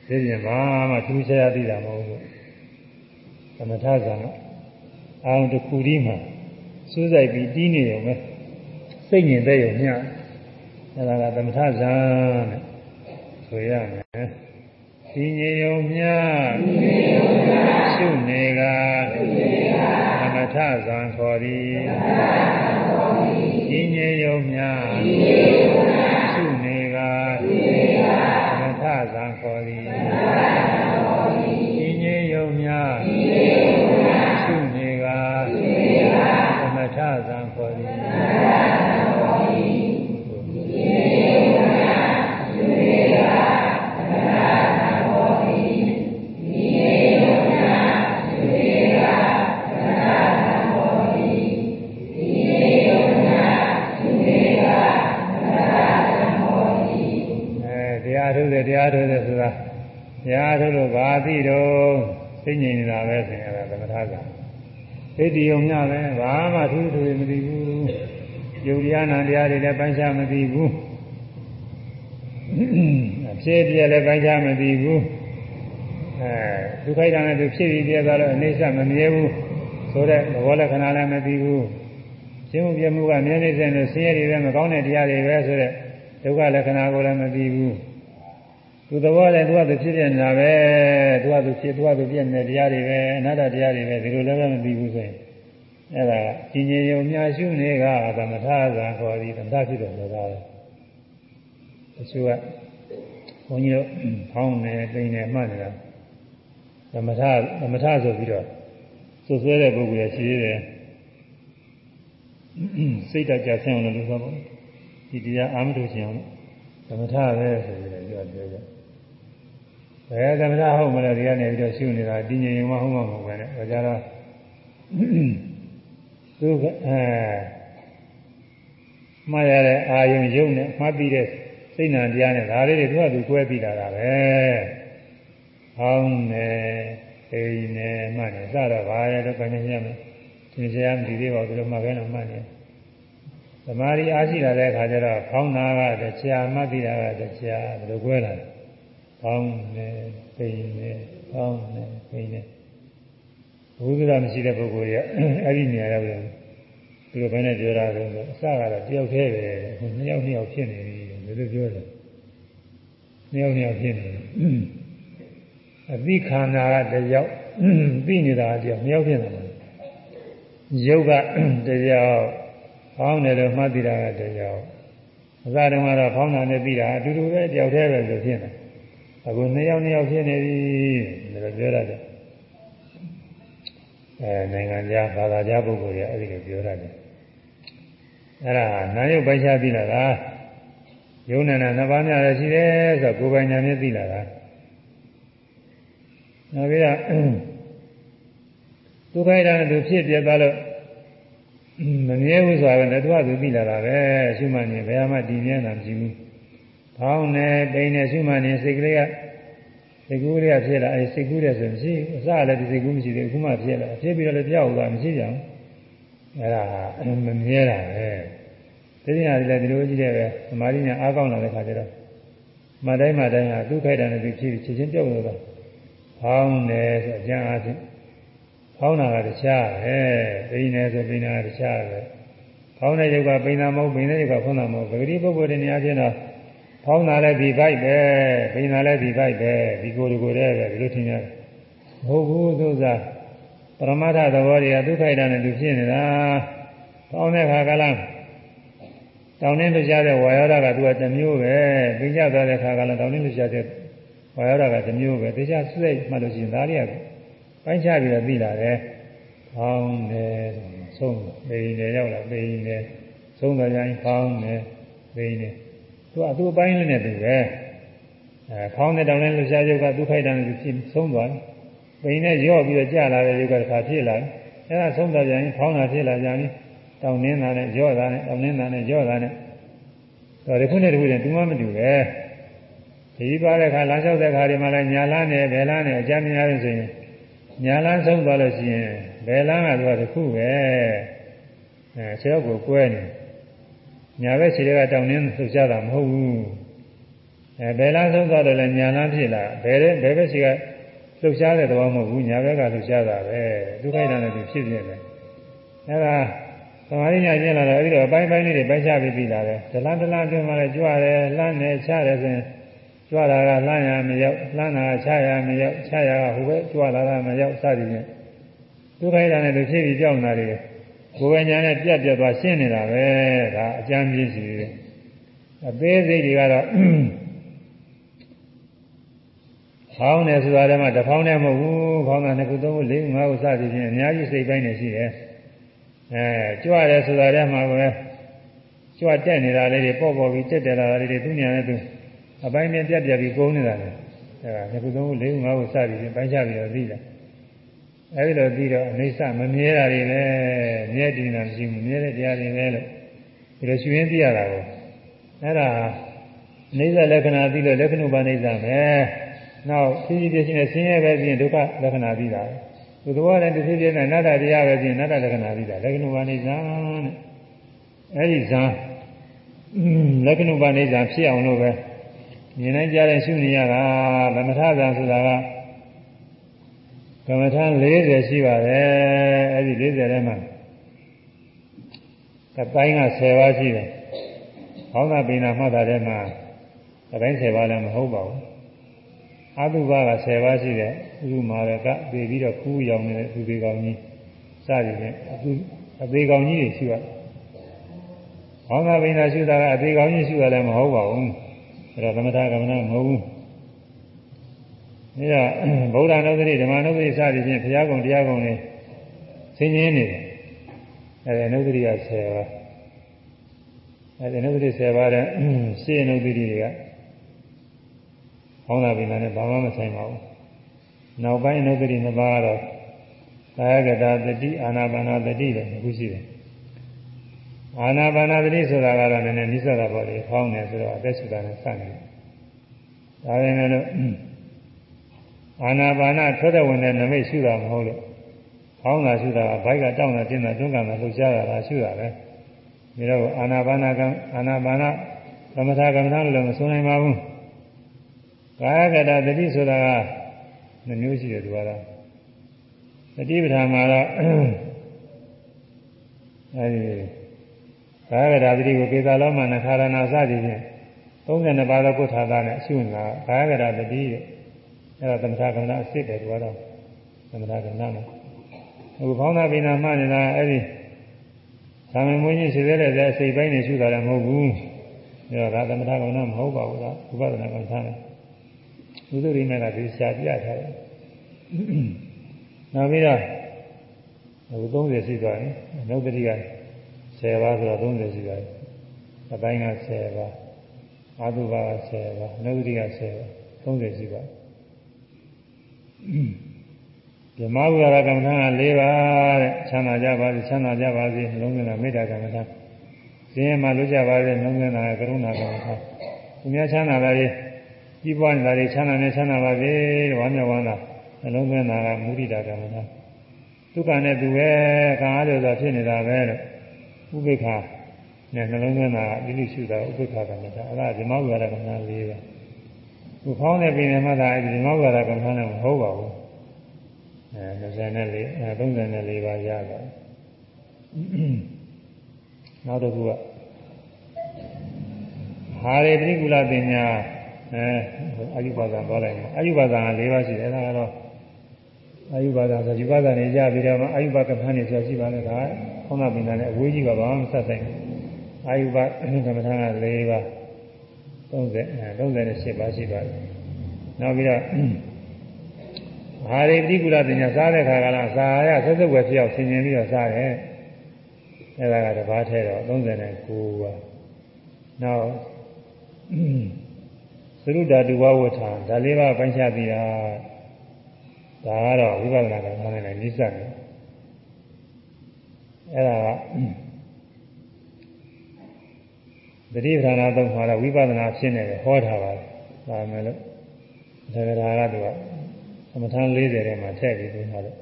သိရင်ဘာမှသူဆရာသိတာမဟုတ်ဘူးသမထဇာကအာယုံတစ်ခုဒီမှာစူးစိုက်ပြီးတည်နေရုံပဲစိတ်ငြိမ်တဲ့ရုံညအဲဒါကသမထဇာနဲ့ဆိုရမယ်ဒီငြိမ်ရုံမြရှုနေကသမထဇံခေါ်သည်ဒီငြိမ်ရုံများရှုနေကသမထဇံခေါ်သည် ရားထုတ်လို့ဘာသိတော့သိငြိမ်နေတာပဲဆိုရင်အဲဒါသမထကသိတည်ုံညပဲဘာမှထူးထူးမသိဘူးယုတ်တရားနာတရားတွေလည်းပိုင်းခြားမသိဘူးအဖြစ်ပြည့်လည်းပိုင်းခြားမသိဘူးအဲဒုက္ခိတနဲ့သူဖြစ်ပြီးပြသွားတော့အိဋ္ဌမမြဲဘူးဆိုတဲ့သဘောလက္ခဏာလည်းမသိဘူးရှင်းမှုပြမှုကမြဲနေစေလို့ဆင်းရဲတွေလည်းမကောင်းတဲ့တရားတွေပဲဆိုတဲ့ဒုက္ခလက္ခဏာကိုလည်းမသိဘူး သူသဘောလည်းသူကသူဖြစ်ပြနေတာပဲသူကသူဖြစ်သူကသူပြည့်နေတရားတွေပဲအနာတ္တတရားတွေပဲဒီလိုလည်းမပြီးဘူးဆိုရင်အဲ့ဒါကြီးငြိမ်ုံမြရှုနေကသမထဇာခေါ်ပြီးသမထဖြစ်တယ်လို့သာတယ်တချို့ကဘုန်းကြီးတို့ဖောင်းနေပိန်နေမှတ်နေတာသမထသမထဆိုပြီးတော့စွဆွဲတဲ့ပုဂ္ဂိုလ်ရရှိသေးတယ်စိတ်တကြဆင်းအောင်လို့ဆိုတော့ဒီတရားအာမထုတ်ခြင်းအောင် သမထပဲဆိုပြီးတော့ပြောပြောကြဘယ်သမထဟုတ်မလဲဒီကနေပြီးတော့ရှုနေတာတည်ငြိမ်မှဟုတ်မှာမဟုတ်ပဲနဲ့ဒါကြတော့သူကအဲမှားရတဲ့အာယုံယုံနဲ့မှားပြီးတဲ့စိတ်နာတရားနဲ့ဒါလေးတွေသူကသူကွဲပြီးလာတာပဲဟောင်းနေအိမ်နေမှတ်နေစတော့ဘာလဲတော့ကနေရမယ်သင်္ချာမဒီသေးပါဘူးလို့မှတ်ခဲတော့မှတ်နေ သမာဓိအားရှိလာတဲ့အခါကျတော့ဖောင်းနာကတရားမှတ်ပြီးတာကတရားဘယ်လိုကွဲလာလဲကောင်းတယ်ပိန်တယ်ကောင်းတယ်ပိန်တယ်ဘုရားမရှိတဲ့ပုဂ္ဂိုလ်ကအဲ့ဒီနေရာရောက်တယ်ဒီလိုပဲနဲ့ပြောတာဆိုတော့အစကတော့တယောက်တည်းပဲအခုနှစ်ယောက်နှစ်ယောက်ဖြစ်နေပြီဘယ်လိုပြောလဲနှစ်ယောက်နှစ်ယောက်ဖြစ်နေအသိခန္ဓာကတယောက်သိနေတာကတယောက်နှစ်ယောက်ဖြစ်နေတယ်ယုတ်ကတယောက် ဖောင်းတယ်လို့မှတ်သိတာကတယောက်အစတုန်းကတော့ဖောင်းတာနဲ့သိတာအတူတူပဲတယောက်တည်းပဲလို့ဖြစ်နေတယ်အခုနှစ်ယောက်နှစ်ယောက်ဖြစ်နေပြီဒါပြောရတယ်အဲနိုင်ငံခြားဘာသာခြားပုဂ္ဂိုလ်တွေအဲ့ဒီလိုပြောရတယ်အဲ့ဒါနာယုတ်ပိုက်ချသိလာတာယုံနာနာနှစ်ပါးများလည်းရှိတယ်ဆိုတော့ကိုယ်ပိုင်ညာနဲ့သိလာတာနောက်ပြီးတော့ဒုက္ခိတာနဲ့သူဖြစ်ပြသွားလို့ မမြဲဘူးဆိုတာကလည်းသူကသူသိလာတာပဲရှုမှတ်နေဘယ်မှတည်မြဲတာမရှိဘူး။ဖောင်းနေပိန်နေရှုမှတ်နေစိတ်ကလေးကစိတ်ကူးလေးကဖြစ်လာအဲစိတ်ကူးတယ်ဆိုမရှိဘူး။အစလည်းဒီစိတ်ကူးမရှိသေးဘူး။အခုမှဖြစ်လာဖြစ်ပြီးတော့လည်းပြောက်သွားမရှိကြဘူး။အဲဒါမမြဲတာပဲ။ဒီနေ့ကလည်းဒီလိုကြည့်တယ်ပဲသမာဓိညာအားကောင်းလာတဲ့ခါကျတော့မတိုင်းမတိုင်းဟာသူ့ခိုက်တာနဲ့သူဖြစ်ပြီးချက်ချင်းပြောက်လို့တော့ဖောင်းနေဆိုအကျမ်းအားဖြင့် ဖောင်းတာကတခြားပဲပိန်နေဆိုပိန်တာကတခြားပဲဖောင်းတဲ့ယုတ်ကပိန်တာမဟုတ်ပိန်တဲ့ယုတ်ကဖောင်းတာမဟုတ်ပဂတိပုဂ္ဂိုလ်တွေနေရာချင်းတော့ဖောင်းတာလည်းဒီပိုက်ပဲပိန်တာလည်းဒီပိုက်ပဲဒီကိုယ်ဒီကိုယ်တည်းပဲဒီလိုထင်ရတယ်မဟုတ်ဘူးသို့စားပရမတ္ထသဘောတွေကဒုက္ခိတနဲ့သူဖြစ်နေတာဖောင်းတဲ့ခါကလားတောင်းနှင်းလွှရှားတဲ့ဝါယောဓာကသူကတစ်မျိုးပဲပြညတ်သွားတဲ့ခါကလည်းတောင်းနှင်းလွှရှားတဲ့ဝါယောဓာကတစ်မျိုးပဲတရားစိတ်မှလို့ရှိရင်ဒါတွေက ပိုင်းခြားပြီးတော့သိလာတယ်။ဖောင်းတယ်ဆုံးပိန်တယ်ရောက်လာပိန်တယ်ဆုံးတော့ရင်ဖောင်းတယ်ပိန်တယ်သူကသူ့အပိုင်းလေးနဲ့သူပဲအဲဖောင်းတဲ့တောင်နဲ့လှရှားရုပ်ကသူ့ခိုက်တန်းကိုဖြစ်ဆုံးသွားတယ်။ပိန်နဲ့ရော့ပြီးတော့ကြာလာတဲ့ရုပ်ကတစ်ခါဖြစ်လာတယ်။အဲဒါဆုံးတော့ရင်ဖောင်းတာဖြစ်လာကြပြီ။တောင်နှင်းတာနဲ့ရော့တာနဲ့တောင်နှင်းတာနဲ့ရော့တာနဲ့တော့ဒီခုနဲ့ဒီခုနဲ့တူမှမတူပဲ။ဒီပါတဲ့ခါလမ်းလျှောက်တဲ့ခါဒီမှာလည်းညာလန်းနဲ့ဘယ်လန်းနဲ့အကြမ်းများလို့ဆိုရင် ညာလန်းဆုံးသွားလို့ရှိရင်ဘယ်လန်းကသူကတစ်ခုပဲအဲခြေတော့ကိုကွဲနေညာဘက်ခြေတွေကတောင်းနှင်းလှုပ်ရှားတာမဟုတ်ဘူးအဲဘယ်လန်းဆုံးသွားတယ်လဲညာလန်းဖြစ်လာဘယ်တဲ့ဘယ်ဘက်ခြေကလှုပ်ရှားတဲ့သဘောမဟုတ်ဘူးညာဘက်ကလှုပ်ရှားတာပဲဒုက္ခိတနဲ့သူဖြစ်ပြတယ်အဲဒါသမာဓိညာကျင့်လာတော့အဲဒီတော့အပိုင်းပိုင်းလေးတွေပိုင်းခြားပြီးပြီလာတယ်ဒလန်ဒလန်အတွင်းမှာလည်းကြွတယ်လှမ်းတယ်ချတယ်ဆိုရင် ကြွလာတာလှမ်းရမရောက်လှမ်းတာချရမရောက်ချရကဟိုဘက်ကြွလာတာမရောက်စသည်ဖြင့်ဒုက္ခိတနဲ့သူဖြစ်ပြီးကြောက်နေတာတွေကိုယ်ပဲညာနဲ့ပြတ်ပြတ်သွားရှင်းနေတာပဲဒါအကျမ်းပြည့်စီတယ်အသေးစိတ်တွေကတော့ဖောင်းတယ်ဆိုတာတည်းမှာတစ်ဖောင်းနဲ့မဟုတ်ဘူးဖောင်းတာနှစ်ခုသုံးခုလေးခုငါးခုစသည်ဖြင့်အများကြီးစိတ်ပိုင်းနေရှိတယ်အဲကြွတယ်ဆိုတာတည်းမှာပဲကြွတက်နေတာလေးတွေပေါ့ပေါ့ပြီးတက်တယ်လာတာလေးတွေသူညာနဲ့သူ အပိုင်းနဲ့ပြတ်ပြတ်ပြီးကုန်းနေတာလေအဲဒါနှစ်ခုသုံးခုလေးခုငါးခုစသည်ဖြင့်ပိုင်းခြားပြီးတော့သိတယ်အဲဒီလိုပြီးတော့အိဋ္ဌမမြဲတာတွေပဲမြဲတည်နေတာမရှိဘူးမြဲတဲ့တရားတွေပဲလို့ဒီလိုရှင်ရင်းသိရတာကိုအဲဒါအိဋ္ဌလက္ခဏာသိလို့လက္ခဏုပအိဋ္ဌပဲနောက်သိသိပြည့်စုံတဲ့ဆင်းရဲပဲပြင်ဒုက္ခလက္ခဏာသိတာသူသဘောနဲ့တစ်ဖြစ်ဖြစ်နဲ့နတ္တတရားပဲပြင်နတ္တလက္ခဏာသိတာလက္ခဏုပအိဋ္ဌတဲ့အဲဒီဇာလက္ခဏုပအိဋ္ဌဖြစ်အောင်လို့ပဲ မြင်နိုင်ကြတဲ့ရှုနေရတာသမထဇာဆိုတာကကမ္မထ40ရှိပါတယ်အဲ့ဒီ40ထဲမှာကတိုင်းက10ပါးရှိတယ်။ဘောင်းသာပိဏမှတ်တာထဲမှာကတိုင်း10ပါးလည်းမဟုတ်ပါဘူး။အတုပက10ပါးရှိတယ်။ဥပမာရကပြေပြီးတော့ခူးရောင်နေတဲ့သူတွေကောင်ကြီးစသည်ဖြင့်အသူအသေးကောင်ကြီးတွေရှိရတယ်။ဘောင်းသာပိဏရှိတာကအသေးကောင်ကြီးရှိတာလည်းမဟုတ်ပါဘူး။ အဲ့တော့သမထကမ္မနာမဟုတ်ဘူး။ဒါဗုဒ္ဓနုဒတိဓမ္မနုဒတိစသည်ဖြင့်ဘုရားကုံတရားကုံတွေဆင်းရဲနေတယ်အဲဒီနုဒတိက10ပါးအဲဒီနုဒတိ10ပါးတဲ့ရှင်းနုဒတိတွေကဟောင်းလာပြီနဲ့ဘာမှမဆိုင်ပါဘူးနောက်ပိုင်းနုဒတိ2ပါးကတော့ကာယကတာတတိအာနာပါနာတတိပဲအခုရှိတယ် အာနာပါနာတတိဆိုတာကတော့နည်းနည်းနိစ္စတာပေါ့လေဟောင်းတယ်ဆိုတော့အသက်ရှူတာနဲ့စနေတယ်ဒါပေမဲ့လို့အာနာပါနထွက်တဲ့ဝင်တဲ့နမိတ်ရှုတာမဟုတ်လို့ဟောင်းတာရှုတာကဘိုက်ကတောင်းတာတင်းတာတွန်းကန်တာလှုပ်ရှားတာလားရှုတာပဲဒါတော့အာနာပါနကအာနာပါနသမထကမ္မထာလို့လည်းမဆိုနိုင်ပါဘူးကာယကတသတိဆိုတာကနှမျိုးရှိတယ်သူကတော့သတိပဋ္ဌာန်မှာတော့အဲဒီ ကာယကတသတိကိုကေသာလောမနခါရဏစသည်ဖြင့်32ပါးသောကုဋ္ဌာသနဲ့ရှုနေတာကာယကတသတိရဲ့အဲ့ဒါသမထကမ္မနာအစ်စ်တယ်သူကတော့သမထကမ္မနာမှာအခုဘောင်းသာပိနာမှနေတာအဲ့ဒီသာမန်မွေးကြီးရှိသေးတဲ့အစိတ်ပိုင်းနေရှုတာလည်းမဟုတ်ဘူးဒါကသမထကမ္မနာမဟုတ်ပါဘူးကဥပဒနာကမ္မထာနဲ့ဥဒ္ဓရိမေကဒီရှားပြထားတယ်နောက်ပြီးတော့အခု30ရှိသွားတယ်အနုတ္တိက 10ပါးဆိုတော့30ရှိသွားတယ်အပိုင်းက10ပါးအာသုဘက10ပါးအနုတ္တိက10ပါး30ရှိသွားတယ်ဓမ္မဝိရကမ္မထာက၄ပါးတဲ့ချမ်းသာကြပါစေချမ်းသာကြပါစေနှလုံးသွင်းတာမေတ္တာကမ္မထာစင်ရမှာလွတ်ကြပါစေနှလုံးသွင်းတာကရုဏာကမ္မထာသူများချမ်းသာတာတွေကြီးပွားနေတာတွေချမ်းသာနေချမ်းသာပါစေတဲ့ဝမ်းမြောက်ဝမ်းသာနှလုံးသွင်းတာကမုဒိတာကမ္မထာဒုက္ခနဲ့သူပဲခံအားလို့ဆိုဖြစ်နေတာပဲတဲ့ ဥပိ္ပခာနဲ့နှလုံးသွင်းတာကလိလိရှုတာဥပိ္ပခာကမ္မထာအဲ့ဒါဓမ္မဝိရကမ္မထာ၄ပါးသူဖောင်းတဲ့ပြင်မှသာအဲ့ဒီဓမ္မဝိရကမ္မထာနဲ့မဟုတ်ပါဘူးအဲ24အဲ34ပါးရတာနောက်တစ်ခုကဟာရေပရိကုလပညာအဲအာယုပါဒံသွားလိုက်မှာအာယုပါဒံက၄ပါးရှိတယ်အဲဒါကတော့ အာယုပါဒံဆိုဒီပါဒံနေကြပြီးတော့အာယုပကမ္မနဲ့ဆိုရှိပါလေဒါခေါင်းနာပင်နဲ့အဝေးကြီးပါဘာမှမဆက်ဆိုင်ဘူးအာယုပကမ္မထာက၄ပါး30အဲ38ပါးရှိပါတယ်နောက်ပြီးတော့ဟာရိပရိကုလပညာစားတဲ့ခါကလားစာရဆက်ဆက်ွယ်ဖြစ်အောင်ဆင်ခြင်ပြီးတော့စားတယ်အဲဒါကတပါးထဲတော့39ပါးနောက်သရုဒ္ဓတုဝဝထာဒါလေးပါးပိုင်းခြားပြီးတာ ဒါကတော့ဝိပဿနာကမှန်းနေနိစ္စတယ်အဲ့ဒါကတတိပဌာနာသုံးမှာတော့ဝိပဿနာဖြစ်နေတယ်ဟောထားပါတယ်ဒါမှလည်းဒါကဒါကသူကသမထ40ထဲမှာထည့်ပြီးပြောထားတယ်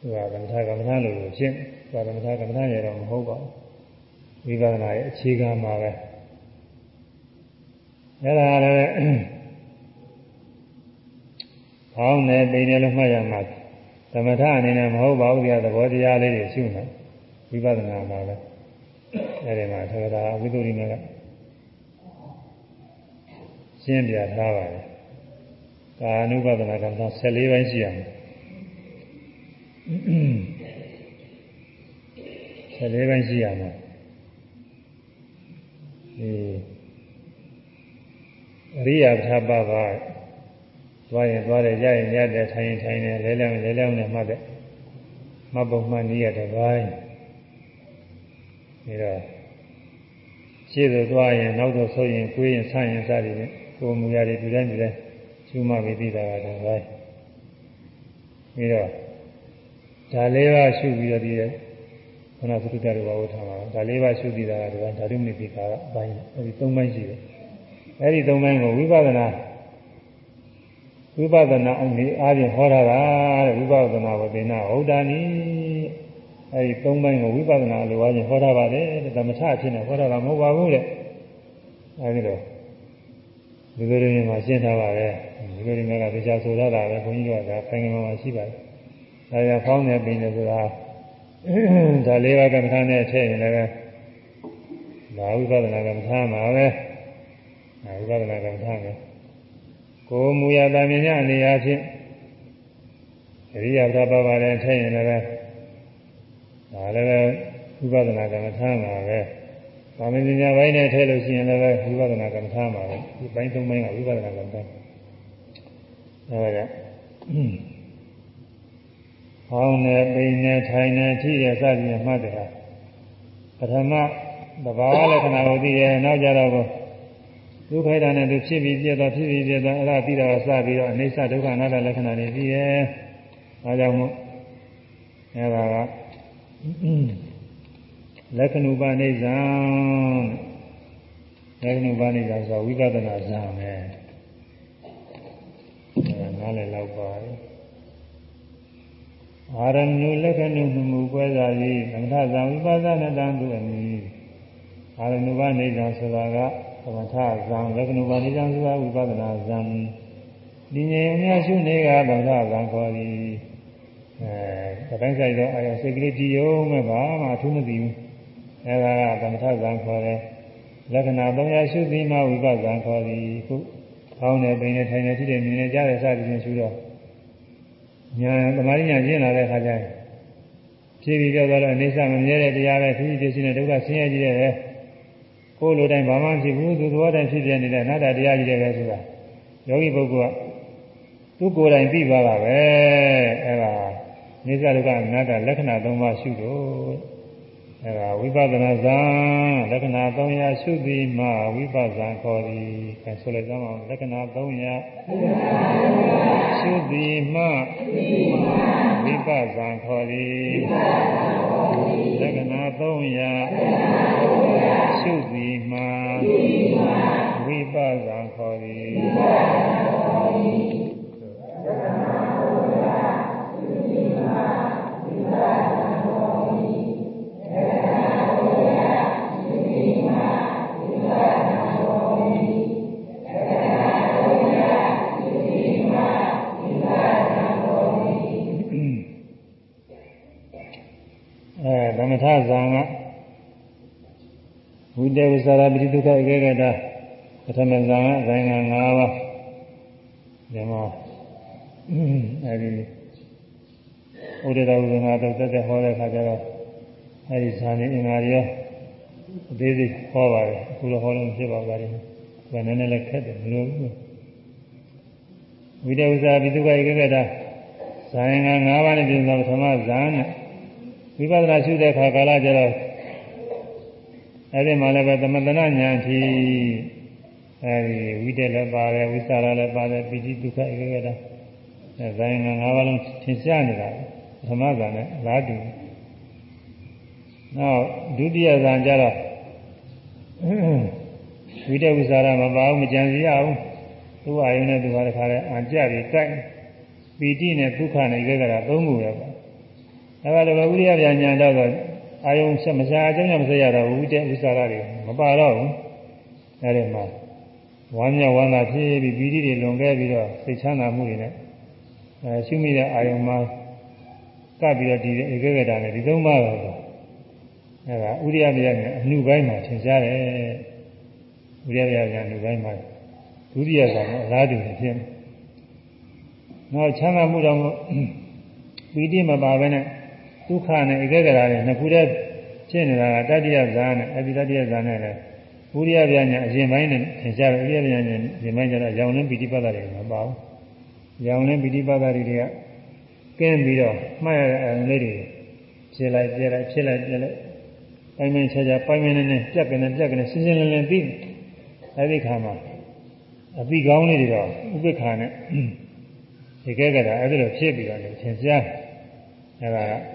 သူကသမထကမ္မထလို့ဖြစ်သူကသမထကမ္မထရတော့မဟုတ်ပါဘူးဝိပဿနာရဲ့အခြေခံမှာပဲအဲ့ဒါလည်း ဖောင်းနေပိနေလို့မှတ်ရမှာသမထအနေနဲ့မဟုတ်ပါဘူးဒီသဘောတရားလေးတွေရှုနေဝိပဿနာမှာလည်းအဲ့ဒီမှာသက္ကတာဝိသုရိမေကရှင်းပြထားပါတယ်ကာနုပဒနာကံ14ပိုင်းရှိရမယ်14ပိုင်းရှိရမယ်ဒီအရိယာပထပပါ သွားရင်သွားတယ်ကြရင်ကြတယ်ထိုင်ရင်ထိုင်တယ်လဲလဲလဲလဲနဲ့မှတ်တယ်မှတ်ပုံမှန်နည်းရတဲ့ပိုင်းပြီးတော့ရှေ့သို့သွားရင်နောက်သို့ဆိုရင်ကိုယ်ရင်ဆန့်ရင်စသည်ဖြင့်ကိုယ်မူရည်ဒီတိုင်းဒီတိုင်းရှုမှတ်ပြီးသိတာကတော့ပိုင်းပြီးတော့ဒါလေးပါရှုပြီးတော့ဒီခဏသုတ္တရဘာဝထားမှာဒါလေးပါရှုပြီးတာကတော့ဓာတုမိတိကာအပိုင်းအဲဒီ၃ပိုင်းရှိတယ်အဲဒီ၃ပိုင်းကိုဝိပဿနာ ဝိပဿနာအနေအားဖြင့်ဟောထားတာတဲ့ဝိပဿနာဝေဒနာဟုတ်တာနီအဲဒီ၃ပိုင်းကိုဝိပဿနာလိုအားဖြင့်ဟောထားပါတယ်တဲ့သမထအဖြစ်နဲ့ဟောထားတာမဟုတ်ပါဘူးတဲ့အဲဒီတော့ဒီလိုရင်းမှာရှင်းထားပါတယ်ဒီလိုရင်းကတရားဆိုရတာပဲခွန်ကြီးကဒါခိုင်ငယ်မှာရှိပါတယ်ဒါကြောင့်ဖောင်းနေပြီလေဆိုတာဒါလေးပါးကမ္မထာနဲ့ထည့်ရင်လည်းဒါဝိပဿနာကမ္မထာမှာပဲဒါဝိပဿနာကမ္မထာပဲ ကိုမူရတာမြင်ရအနေအချင်းအရိယာပဒပါပါနဲ့ထည့်ရင်လည်းဒါလည်းဝိပဿနာကမ္မထာမှာပဲသာမဏေညာပိုင်းနဲ့ထည့်လို့ရှိရင်လည်းဝိပဿနာကမ္မထာမှာပဲဒီပိုင်းသုံးပိုင်းကဝိပဿနာကမ္မထာအဲဒါကြောင့်ဟောင်းနေပိန်နေထိုင်နေထိရစသည်နဲ့မှတ်တယ်ဟာပထမသဘာဝလက္ခဏာကိုသိတယ်နောက်ကြတော့ ဒုက္ခိတာနဲ့သူဖြစ်ပြီးပြည့်သွားဖြစ်ပြီးပြည့်သွားအဲ့ဒါပြီးတော့စပြီးတော့အိဋ္ဌဒုက္ခအနတ္တလက္ခဏာတွေပြီးရဲ့အဲကြောင့်မို့အဲ့ဒါကလက္ခဏုပနိစ္စံလက္ခဏုပနိစ္စဆိုဝိပဿနာဇာမယ်အဲနားလည်လောက်ပါတယ်အာရဏုလက္ခဏုမှုပွဲစာကြီးသမထဇံဝိပဿနာတံသူအမိအာရဏုပနိစ္စဆိုတာက သမထဇံလက္ခဏုပနိစ္စဆိုတာဝိပဿနာဇံဒီငြိမ်အများရှုနေကသမထဇံခေါ်သည်အဲတိုင်းဆိုင်တော့အာရစိတ်ကလေးကြည်ရုံမဲ့ဘာမှအထူးမသိဘူးအဲဒါကသမထဇံခေါ်တယ်လက္ခဏာ300ရှုသည်မှဝိပဿနာခေါ်သည်ခုကောင်းတယ်ပိန်တယ်ထိုင်တယ်ထိတယ်မြင်တယ်ကြားတယ်စသည်ဖြင့်ရှုတော့ညာသမာဓိညာကျင့်လာတဲ့အခါကျရင်ဖြည်းဖြည်းကြောက်သွားတော့အိဋ္ဌမမြဲတဲ့တရားပဲဖြည်းဖြည်းဖြစ်နေတဲ့ဒုက္ခဆင်းရဲကြီးတဲ့ ကိုယ်လိုတိုင်းဘာမှဖြစ်ဘူးသူသဘောတိုင်းဖြစ်ပြနေတဲ့အနာတ္တတရားကြီးတဲ့ပဲဆိုတာယောဂီပုဂ္ဂိုလ်ကသူကိုယ်တိုင်သိသွားတာပဲအဲဒါနိစ္စဒုက္ခအနတ္တလက္ခဏာ၃ပါးရှုလို့အဲဒါဝိပဿနာဇံလက္ခဏာ၃ရာရှုသည်မှဝိပဿနာခေါ်သည်အဲဆိုလိုက်ကြအောင်လက္ခဏာ၃ရာရှုသည်မှဝိပဿနာခေါ်သည် လက္ခဏာ၃ရာရှုသည်မှဝိပဿနာခေါ်သည် မထဇာကဝိတေဝဇာရပိဒုက္ခဧကဂတပထမဇာကဇိုင်ငံ၅ပါးဒီမှာအဲဒီဥဒ္ဒရာဥဒ္ဒနာတော့တက်တက်ဟောတဲ့အခါကျတော့အဲဒီဇာနေအင်္ဂါရောအသေးစိတ်ဟောပါတယ်အခုတော့ဟောလို့ဖြစ်ပါပါတယ်ဘယ်နည်းနဲ့လဲခက်တယ်မလို့ဝိတေဝဇာပိဒုက္ခဧကဂတဇာယင်္ဂ၅ပါးနဲ့ပြင်သောပထမဇာနဲ့ဝိ ပဿနာရှုတဲ့အခါကာလကျတော့အဲဒီမှာလည်းပဲသမထနာဉာဏ်ဖြင့်အဲဒီဝိတက်လည်းပါတယ်ဝိသရာလည်းပါတယ်ပိဋိဒုက္ခဧကဂတအဲဇာယင်္ဂ၅ပါးလုံးသင်ရှားနေတာပထမဇာနဲ့လားတူနောက်ဒုတိယဇာကျတော့ဝိတက်ဝိသရာမပါဘူးမကြံစီရဘူးသူ့အာယုန်နဲ့သူဟာတခါလဲအံကြပြီးကြိုက်ပီတိနဲ့ဒုက္ခနဲ့ဧကဂတသုံးခုပဲပါ အဲဒါလိုပဲဥရိယပြညာတော့အာယုံဆက်မစားအကြောင်းကြောင့်မဆက်ရတော့ဘူးတဲ့ဥစ္စာတွေမပါတော့ဘူးအဲဒီမှာဝမ်းမြောက်ဝမ်းသာဖြစ်ပြီးပီတိတွေလွန်ခဲ့ပြီးတော့စိတ်ချမ်းသာမှုတွေနဲ့အဲရှုမိတဲ့အာယုံမှာကပ်ပြီးတော့ဒီဧကဂတနဲ့ဒီသုံးပါးတော့အဲဒါဥရိယပြညာအနှုပိုင်းမှာထင်ရှားတယ်ဥရိယပြညာအနှုပိုင်းမှာဒုတိယဇာနဲ့အလားတူဖြစ်နေနောက်ချမ်းသာမှုတော့ပီတိမပါဘဲနဲ့ ဒုက္ခနဲ့ဧကဂရာနဲ့နှစ်ခုတည်းဖြစ်နေတာကတတိယဇာနဲ့အပိတတိယဇာနဲ့လည်းဘုရားပြညာအရင်ပိုင်းနဲ့သင်ကြားတယ်ဘုရားပြညာအရင်ပိုင်းကျတော့ရောင်လင်းပိဋိပတ်တာတွေမပါဘူးရောင်လင်းပိဋိပတ်တာတွေကကင်းပြီးတော့မှတ်ရတဲ့အံလေးတွေဖြစ်လိုက်ပြလိုက်ဖြစ်လိုက်ပြလိုက်ပိုင်းပိုင်းခြားခြားပိုင်းပိုင်းနဲ့နဲ့ပြက်ကနေပြက်ကနေရှင်းရှင်းလင်းလင်းသိအဲဒီခါမှာအပိကောင်းလေးတွေတော့ဥပ္ပခါနဲ့ဒီကဲကတာအဲဒီလိုဖြစ်ပြီးတော့သင်ကြားအဲဒါက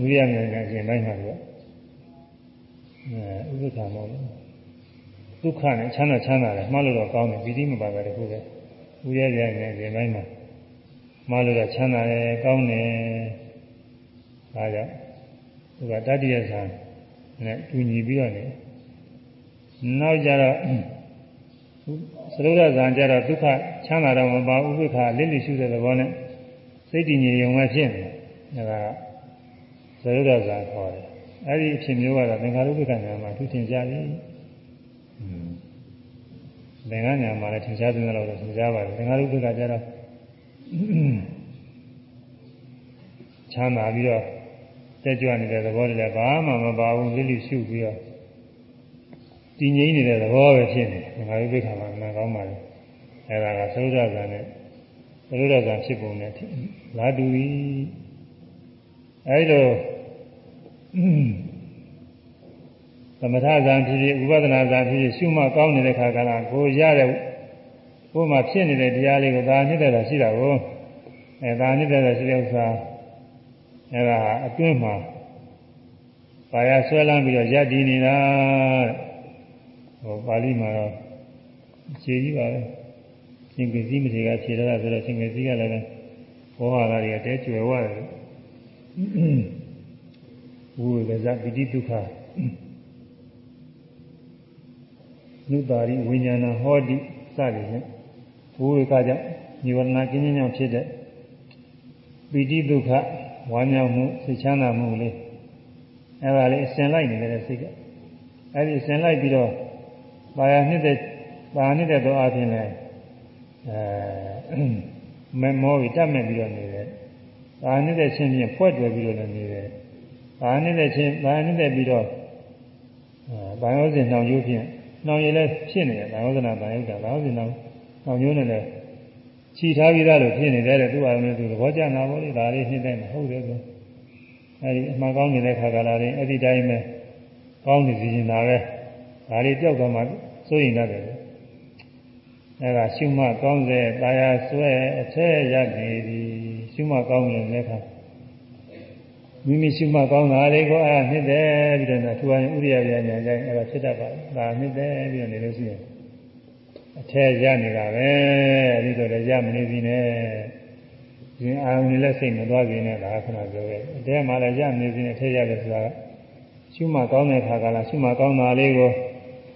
ဝိရိယဉာဏ်ကရှင်တိုင်းမှာလို့အဲဥပ္ပခါမောလို့ဒုက္ခနဲ့ချမ်းသာချမ်းသာတယ်မှတ်လို့တော့ကောင်းတယ်ပီတိမပါပဲတခုပဲဝိရိယဉာဏ်နဲ့ရှင်တိုင်းမှာမှတ်လို့တော့ချမ်းသာတယ်ကောင်းတယ်ဒါကြောင့်သူကတတ္တိယဆံနဲ့တူညီပြီးတော့နေနောက်ကြတော့ သရုပ်ရဇံကြတော့ဒုက္ခချမ်းသာတော့မပါဥပိ္ပခာလိလိရှုတဲ့သဘောနဲ့စိတ်တည်ငြိမ်ရုံပဲဖြစ်နေဒါကသရုပ်ရဇံခေါ်တယ်အဲ့ဒီအဖြစ်မျိုးကတော့သင်္ခါရုပ္ပခညာမှာသူထင်ရှားပြီသင်္ခါညာမှာလည်းထင်ရှားတဲ့လောက်တော့ထင်ရှားပါတယ်သင်္ခါရုပ္ပခကြတော့ချမ်းသာပြီးတော့တက်ကြွနေတဲ့သဘောတွေလည်းဘာမှမပါဘူးလိလိရှုပြီးတော့ တည်ငြိမ်နေတဲ့သဘောပဲဖြစ်နေတယ်ငါတို့သိခါမှာနားကောင်းပါလေအဲဒါကသုဒ္ဓဇာနဲ့သုဒ္ဓဇာဖြစ်ပုံနဲ့လာတူပြီအဲဒီလိုသမထဇာဖြစ်ဖြစ်ဥပဒနာဇာဖြစ်ဖြစ်ရှုမှတ်ကောင်းနေတဲ့ခါကလာကိုရတဲ့ကိုယ်မှာဖြစ်နေတဲ့တရားလေးကိုဒါနှစ်တဲ့ရှိတာကိုအဲဒါနှစ်တဲ့ရှိတဲ့ဥစ္စာအဲဒါအတွင်းမှာပါရဆွဲလန်းပြီးတော့ယက်တည်နေတာ ဟောပါဠိမှာတော့ခြေကြီးပါပဲရှင်ကစီမထေကခြေရတာဆိုတော့ရှင်ကစီကလည်းဘောဟာလာတွေကတဲကျွယ်ဝတယ်ဝိဝေဇပိတိဒုက္ခနုတာရိဝိညာဏဟောတိစသည်ဖြင့်ဝိဝေကကြောင့်ညီဝရဏကင်းခြင်းကြောင့်ဖြစ်တဲ့ပိတိဒုက္ခဝါမြောက်မှုစိတ်ချမ်းသာမှုလေးအဲဒါလေးအစဉ်လိုက်နေတဲ့စိတ်ကအဲဒီအစဉ်လိုက်ပြီးတော့ ပါရနှစ်တဲ့ပါနှစ်တဲ့သောအပြင်လည်းအဲမမောပြီးတတ်မဲ့ပြီးတော့နေတယ်ပါနှစ်တဲ့ချင်းချင်းဖွဲ့တွယ်ပြီးတော့လည်းနေတယ်ပါနှစ်တဲ့ချင်းပါနှစ်တဲ့ပြီးတော့အဲဘာယောဇဉ်နှောင်ရိုးဖြင့်နှောင်ရည်လည်းဖြစ်နေတယ်ဘာယောဇနာဘာယောဇနာဘာယောဇဉ်နှောင်အောင်မျိုးနဲ့လည်းခြိထားပြီးသားလို့ဖြစ်နေတယ်တဲ့သူ့အာရုံနဲ့သူသဘောကျနာဖို့လေဒါလေးနှစ်တဲ့ဟုတ်တယ်ဆိုအဲဒီအမှန်ကောင်းနေတဲ့ခါကလာရင်အဲ့ဒီတိုင်းပဲကောင်းနေစီနေတာပဲ ဒါလေးကြောက်သွားမှစိုးရင်တတ်တယ်အဲဒါရှုမှတ်ကောင်းစေတာယာဆွဲအထက်ရနေသည်ရှုမှတ်ကောင်းနေတဲ့ခါမိမိရှုမှတ်ကောင်းတာတွေကိုအဲနှစ်တယ်ပြီးတော့ထူအောင်ဥရိယပြန်ညာကြိုင်အဲဒါဖြစ်တတ်ပါတယ်ဒါနှစ်တယ်ပြီးတော့နေလို့ရှိရင်အထက်ရနေတာပဲအဲဒီတော့လည်းရမနေသေးနဲ့ဒီအာရုံနဲ့စိတ်မသွားသေးနဲ့ဒါခဏပြောခဲ့အတဲမှာလည်းရမနေသေးနဲ့အထက်ရတယ်ဆိုတာရှုမှတ်ကောင်းတဲ့ခါကလာရှုမှတ်ကောင်းတာလေးကို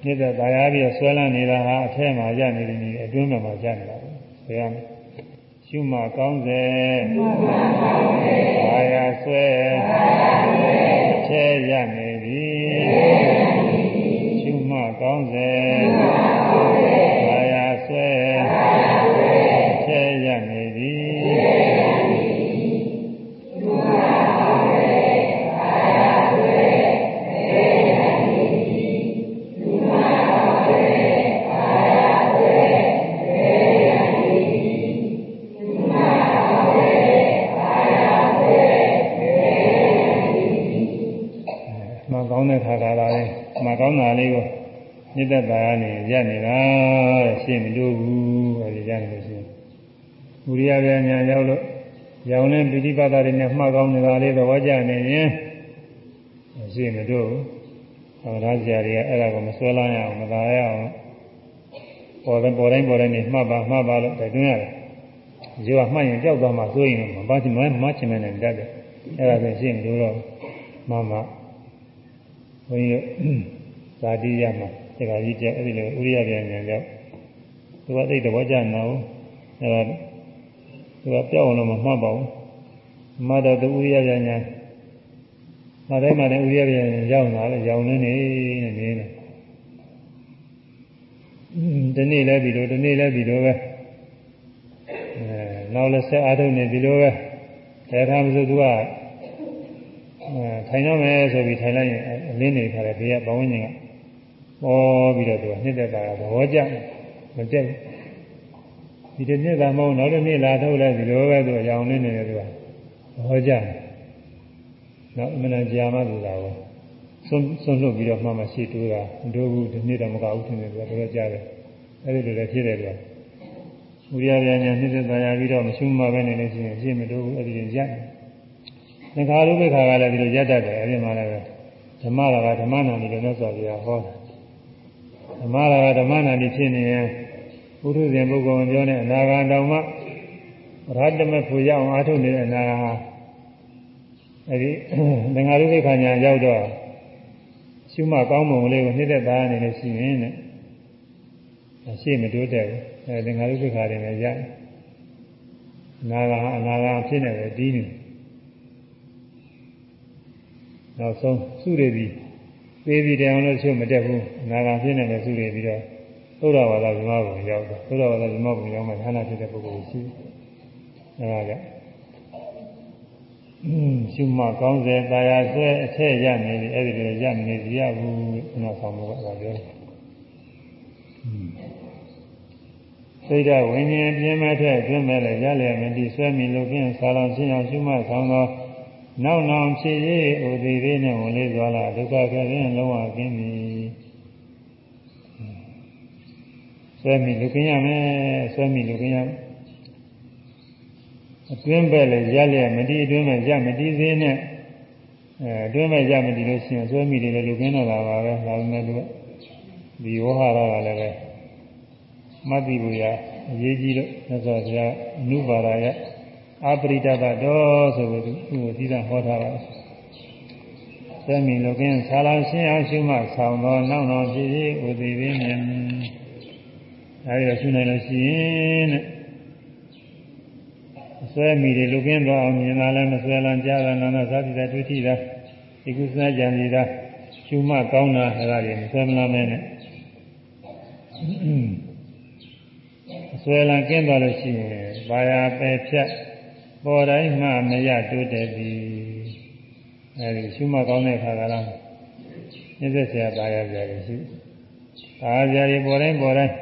နေတဲ့ဒါရပြီးဆွဲလန်းနေတာဟာအထက်မှာရနေတယ်ဒီအတွင်းမှာရနေတာပဲဆွဲရမယ်ရှုမှတ်ကောင်းစေဘာယာဆွဲအထက်ရနေသည်ရှုမှတ်ကောင်းစေ ညစ်သက်တာကနေရက်နေတာတဲ့ရှင်းမလို့ဘူးအဲဒီရက်နေလို့ရှိရင်ဘုရားဗျာညာရောက်လို့ရောင်နဲ့ပိဋိပတ်တာတွေနဲ့မှတ်ကောင်းနေတာလေးသဘောကျနေရင်ရှင်းမလို့ဘူးဟောသားကြာတွေကအဲ့ဒါကိုမဆွဲလန်းရအောင်မသာရအောင်ပေါ်တယ်ပေါ်တိုင်းပေါ်တိုင်းနေမှတ်ပါမှတ်ပါလို့တွင်ရတယ်ဇေဝမှတ်ရင်ကြောက်သွားမှဆိုရင်မပါချင်မမချင်မနဲ့တတ်တယ်အဲ့ဒါဆိုရှင်းမလို့တော့မှမှဘုန်းကြီးဇာတိရမှာ တခါကြီးကျအဲ့ဒီလိုဥရိယပြန်ဉာဏ်ကြောင့်သူကသိတဲ့ဘောကြနာဘူးအဲ့ဒါသူကပြောက်အောင်လို့မမှတ်ပါဘူးမတ်တော့သူဥရိယပြန်ဉာဏ်မတိုင်းမတိုင်းဥရိယပြန်ဉာဏ်ရောက်လာလေရောင်နေနေနေနေဒီနေ့လည်းဒီလိုဒီနေ့လည်းဒီလိုပဲအဲနောက်လည်းဆက်အားထုတ်နေဒီလိုပဲဒါထားမစို့သူကထိုင်ရမယ်ဆိုပြီးထိုင်လိုက်ရင်အလင်းနေခါတယ်ဒီကဘဝဉ္ဇဉ်က ပေါ်ပြီးတော့သူကနှစ်သက်တာသဘောကျမကျက်ဒီတစ်နှစ်သာမဟုတ်နောက်တစ်နှစ်လာထုတ်လဲဒီလိုပဲသူအရောင်လေးနေတယ်သူကသဘောကျနောက်အမှန်တန်ကြာမှသူလာဘူးဆွန့်ဆွန့်လွတ်ပြီးတော့မှမှရှိတူးတာဒိုးဘူးဒီနှစ်တော့မကဘူးထင်တယ်သူကတော်တော်ကြားတယ်အဲ့ဒီလိုလည်းဖြစ်တယ်သူကမူရပြန်ညာနှစ်သက်သာရပြီးတော့မရှုမှပဲနေလို့ရှိရင်ရှင်းမတူဘူးအဲ့ဒီရင်ရတယ်သင်္ခါရုပ္ပခါကလည်းဒီလိုရက်တတ်တယ်အဲဒီမှာလည်းဓမ္မရာကဓမ္မနာတိလည်းမြတ်စွာဘုရားဟောတယ် ဓမ္မရာကဓမ္မနာတိဖြစ်နေရင်ဘုထုဇဉ်ပုဂ္ဂိုလ်ပြောတဲ့အနာဂံတောင်မှရဟတမဖူရအောင်အားထုတ်နေတဲ့အနာဂံဟာအဲဒီသင်္ခါရုပ္ပခါညာရောက်တော့ရှုမှတ်ကောင်းပုံလေးကိုနှိမ့်သက်သားအနေနဲ့ရှိရင်တဲ့ရှေ့မတိုးတက်ဘူးအဲသင်္ခါရုပ္ပခါတွေလည်းရအနာဂံအနာဂံဖြစ်နေတယ်ဒီနေနောက်ဆုံးစုရည်ပြီး သေးပြီးတယ်အောင်လို့ချုပ်မတက်ဘူးအနာဂါဖြစ်နေတယ်စုရည်ပြီးတော့သုဒ္ဓဝါဒဇမဘုံရောက်တယ်သုဒ္ဓဝါဒဇမဘုံရောက်မှဌာနဖြစ်တဲ့ပုဂ္ဂိုလ်ရှိအဲဒါကြောင့်ရှုမှကောင်းစေတာယာဆွဲအထက်ရနေပြီအဲ့ဒီလိုရနေစီရဘူးနောက်ဆောင်တော့အဲ့ဒါပြောစိတ်ဓာတ်ဝိညာဉ်ပြင်းမဲ့ထက်အတွင်းမဲ့လည်းရလျက်မတည်ဆွဲမိလို့ဖြင့်ဆာလောင်ရှင်းအောင်ရှုမှဆောင်သော နောက်နောင်ဖြစ်ရေးဥသေးသေးနဲ့ဝင်လေးသွားလာဒုက္ခကရင်လုံးဝကင်းပြီဆွဲမိလူကင်းရမယ်ဆွဲမိလူကင်းရအတွင်းပဲလေရက်လျက်မတိအတွင်းပဲရမတိသေးနဲ့အဲအတွင်းပဲရမတိလို့ရှိရင်ဆွဲမိတယ်လေလူကင်းတော့လာပါပဲဒါပေမဲ့လူဒီဝဟရကလည်းပဲမတ်တိဘူရအရေးကြီးလို့မြတ်စွာဘုရားအနုပါဒရဲ့ အပရိဒတတော်ဆိုပြီးသူ့ကိုသီးသန့်ဟောထားပါတယ်။သမီးလောကင်းဆာလောင်ရှင်းအောင်ရှုမှဆောင်တော်နောက်တော်ဖြစ်ဖြစ်ဥသိပင်မြင်အဲဒီတော့ရှုနိုင်လို့ရှိရင်တဲ့အစွဲမိတွေလူကင်းတော်အောင်မြင်လာလဲမဆွဲလန်းကြားလာနာနာသာတိတာတွေ့ထိတာဒီကုသနာကြံနေတာရှုမှကောင်းတာအဲဒါတွေမဆွဲမလာမဲနဲ့ဆွဲလန်းကင်းသွားလို့ရှိရင်ဘာယာပယ်ဖြတ် ပေါ်တိုင်းမှမရတိုးတက်ပြီအဲဒီရှုမှတ်ကောင်းတဲ့ခါကလာနှိမ့်သက်ဆရာပါရကြရရှိပါရကြရပေါ်တိုင်းပေါ်တိုင်း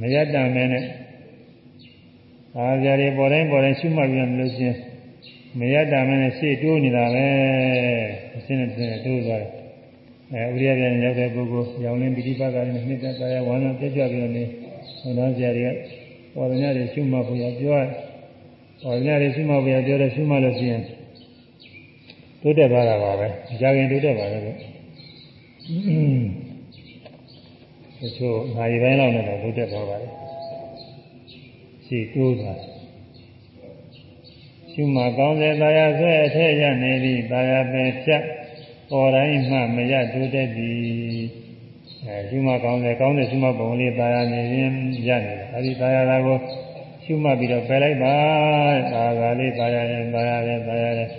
မရတမဲနဲ့အာဇာတွေပေါ်တိုင်းပေါ်တိုင်းရှုမှတ်ပြန်လို့ချင်းမရတမဲနဲ့ရှေ့တိုးနေတာပဲအစင်းနဲ့တိုးသွားတယ်အဲဥရိယပြန်ရောက်တဲ့ပုဂ္ဂိုလ်ရောင်လင်းပိဋိပတ်ကလည်းနှစ်သက်သာယဝါနာပြည့်ကြပြီးတော့နေဟောတော်ဆရာတွေကပေါ်ရညတွေရှုမှတ်ဖို့ရပြောရပေါ် ရညတွေရှုမှတ်ဖို့ရပြောတယ်ရှုမှတ်လို့ရှိရင်တိုးတက်သွားတာပါပဲကြာခင်တိုးတက်ပါလေလို့တချို့နိုင်ပိုင်းလောက်နဲ့တော့တိုးတက်သွားပါလေရှိတိုးသွားရှုမှကောင်းတဲ့တရားဆွဲအထက်ရနေသည်တရားပဲဖြတ်ပေါ်တိုင်းမှမရတိုးတက်သည်အဲရှုမှကောင်းတဲ့ကောင်းတဲ့ရှုမှပုံလေးတရားနေရင်ရနေတယ်အဲဒီတရားသာကို ရှုမှတ်ပြီးတော့ပယ်လိုက်ပါဒါကလေးတရားရင်တရားရင်တရားရင်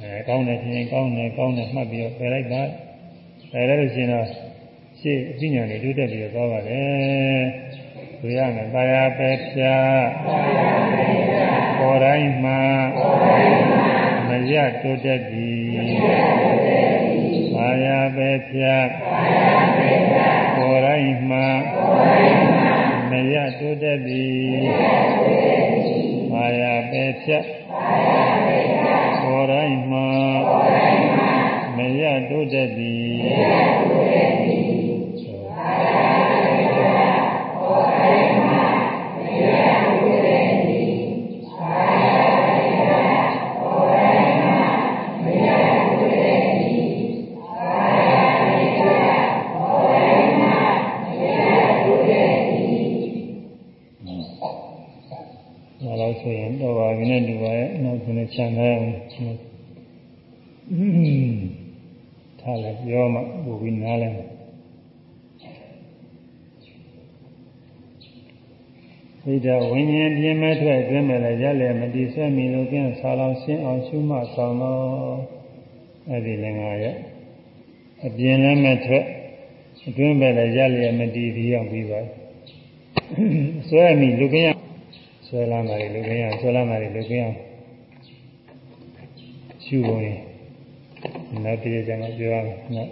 အဲကောင်းတယ်ဖြင့်ကောင်းတယ်ကောင်းတယ်မှတ်ပြီးတော့ပယ်လိုက်ပါပယ်လိုက်လို့ရှိရင်တော့ရှေ့အဉာဏ်တွေတိုးတက်ပြီးတော့သွားပါတယ်ဆိုရမယ်တရားပဲဖြာပေါ်တိုင်းမှမရတိုးတက်သည်တရားပဲဖြာပေါ်တိုင်းမှမ ရတိုးတက်သည်တရားပဲဖြာပေါ်တိုင်းမှမရတိုးတက်သည် ချမ်းသာအောင်ထားလိုက်ပြောမှပို့ပြီးနားလဲဣဒဝိညာဉ်ပြင်းမဲ့ထွက်အတွင်းမဲ့လည်းရလျက်မတည်ဆွဲမီလို့ကျင်းဆာလောင်ရှင်းအောင်ရှုမှဆောင်တော့အဲ့ဒီလည်းငါရဲ့အပြင်းလည်းမဲ့ထွက်အတွင်းမဲ့လည်းရလျက်မတည်ပြီးအောင်ပြီးပါဆွဲမီလူကင်းဆွဲလာတာလေလူကင်းဆွဲလာတာလေလူကင်းရှု ပုံရင်နောက်တည်းကျမှပြောရမယ်နော်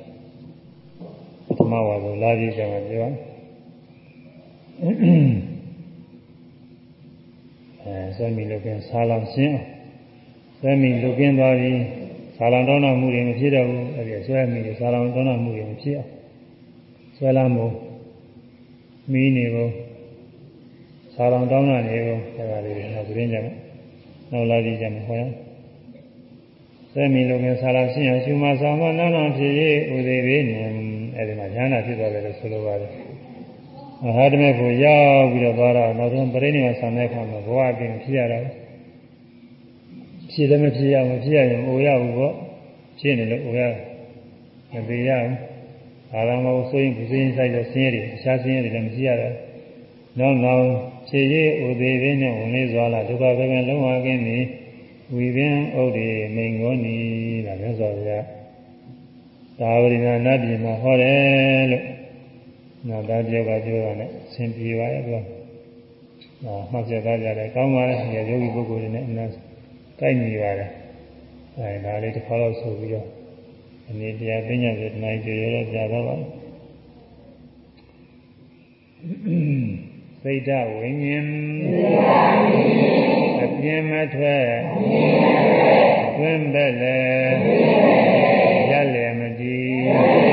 ပထမဝါဆိုလာကြည့်ကျမှပြောရမယ်အဲဆွဲမိလုကင်းဆာလောင်ရှင်းဆွဲမိလုကင်းသွားပြီးဆာလောင်တောင်းတမှုတွေမဖြစ်တော့ဘူးအဲဒီဆွဲမိဆာလောင်တောင်းတမှုတွေမဖြစ်အောင်ဆွဲလာမှုမီးနေဖို့ဆာလောင်တောင်းတနေဖို့အဲဒါလေးတွေနောက်သတင်းကြမယ်နောက်လာကြည့်ကြမယ်ဟောရအောင် သက်မီလုံးငယ်ဆာလာရှင်းအောင်ရှုမဆောင်မနာနာဖြစ်၍ဥသေးပေနေအဲဒီမှာဉာဏ်ဖြစ်သွားတယ်လို့ဆိုလိုပါတယ်။မဟာဓမေကိုရောက်ပြီးတော့သွားတော့နောက်ဆုံးပရိနိဗ္ဗာန်ဆံတဲ့အခါမှာဘဝအပြင်ဖြစ်ရတာ။ဖြစ်လည်းမဖြစ်ရဘူးဖြစ်ရရင်အိုရဘူးပေါ့။ဖြစ်နေလို့အိုရမသေးရဘူး။အာရမောဆိုရင်ဒီစင်းဆိုင်တဲ့ဆင်းရဲတွေအခြားဆင်းရဲတွေလည်းမရှိရတော့။နောက်နောက်ဖြည့်ရည်ဥသေးပေနဲ့ဝင်လေးစွာလာဒုက္ခပဲလုံးဝကင်းနေ။ ဝိပင်ဥဒိမိန်ကိုနီတာမြတ်စွာဘုရားသာဝရိနာနတ်ပြည်မှာဟောတယ်လို့နာသားပြောကပြောတာနဲ့ဆင်ပြေပါရဲ့ကွာဒါမှတ်ချက်သားကြတယ်ကောင်းပါလေယောဂီပုဂ္ဂိုလ်တွေနဲ့အနာတိုက်နေပါတယ်အဲဒါလေးတစ်ခါတော့ဆိုပြီးတော့အနေတရားသိညာဆိုတနိုင်ကြရတော့ကြာတော့ပါ စိတ်ဓာဝိညာဉ်အပြင်းမထွက်တွင်ပဲလေရလျက်မတည်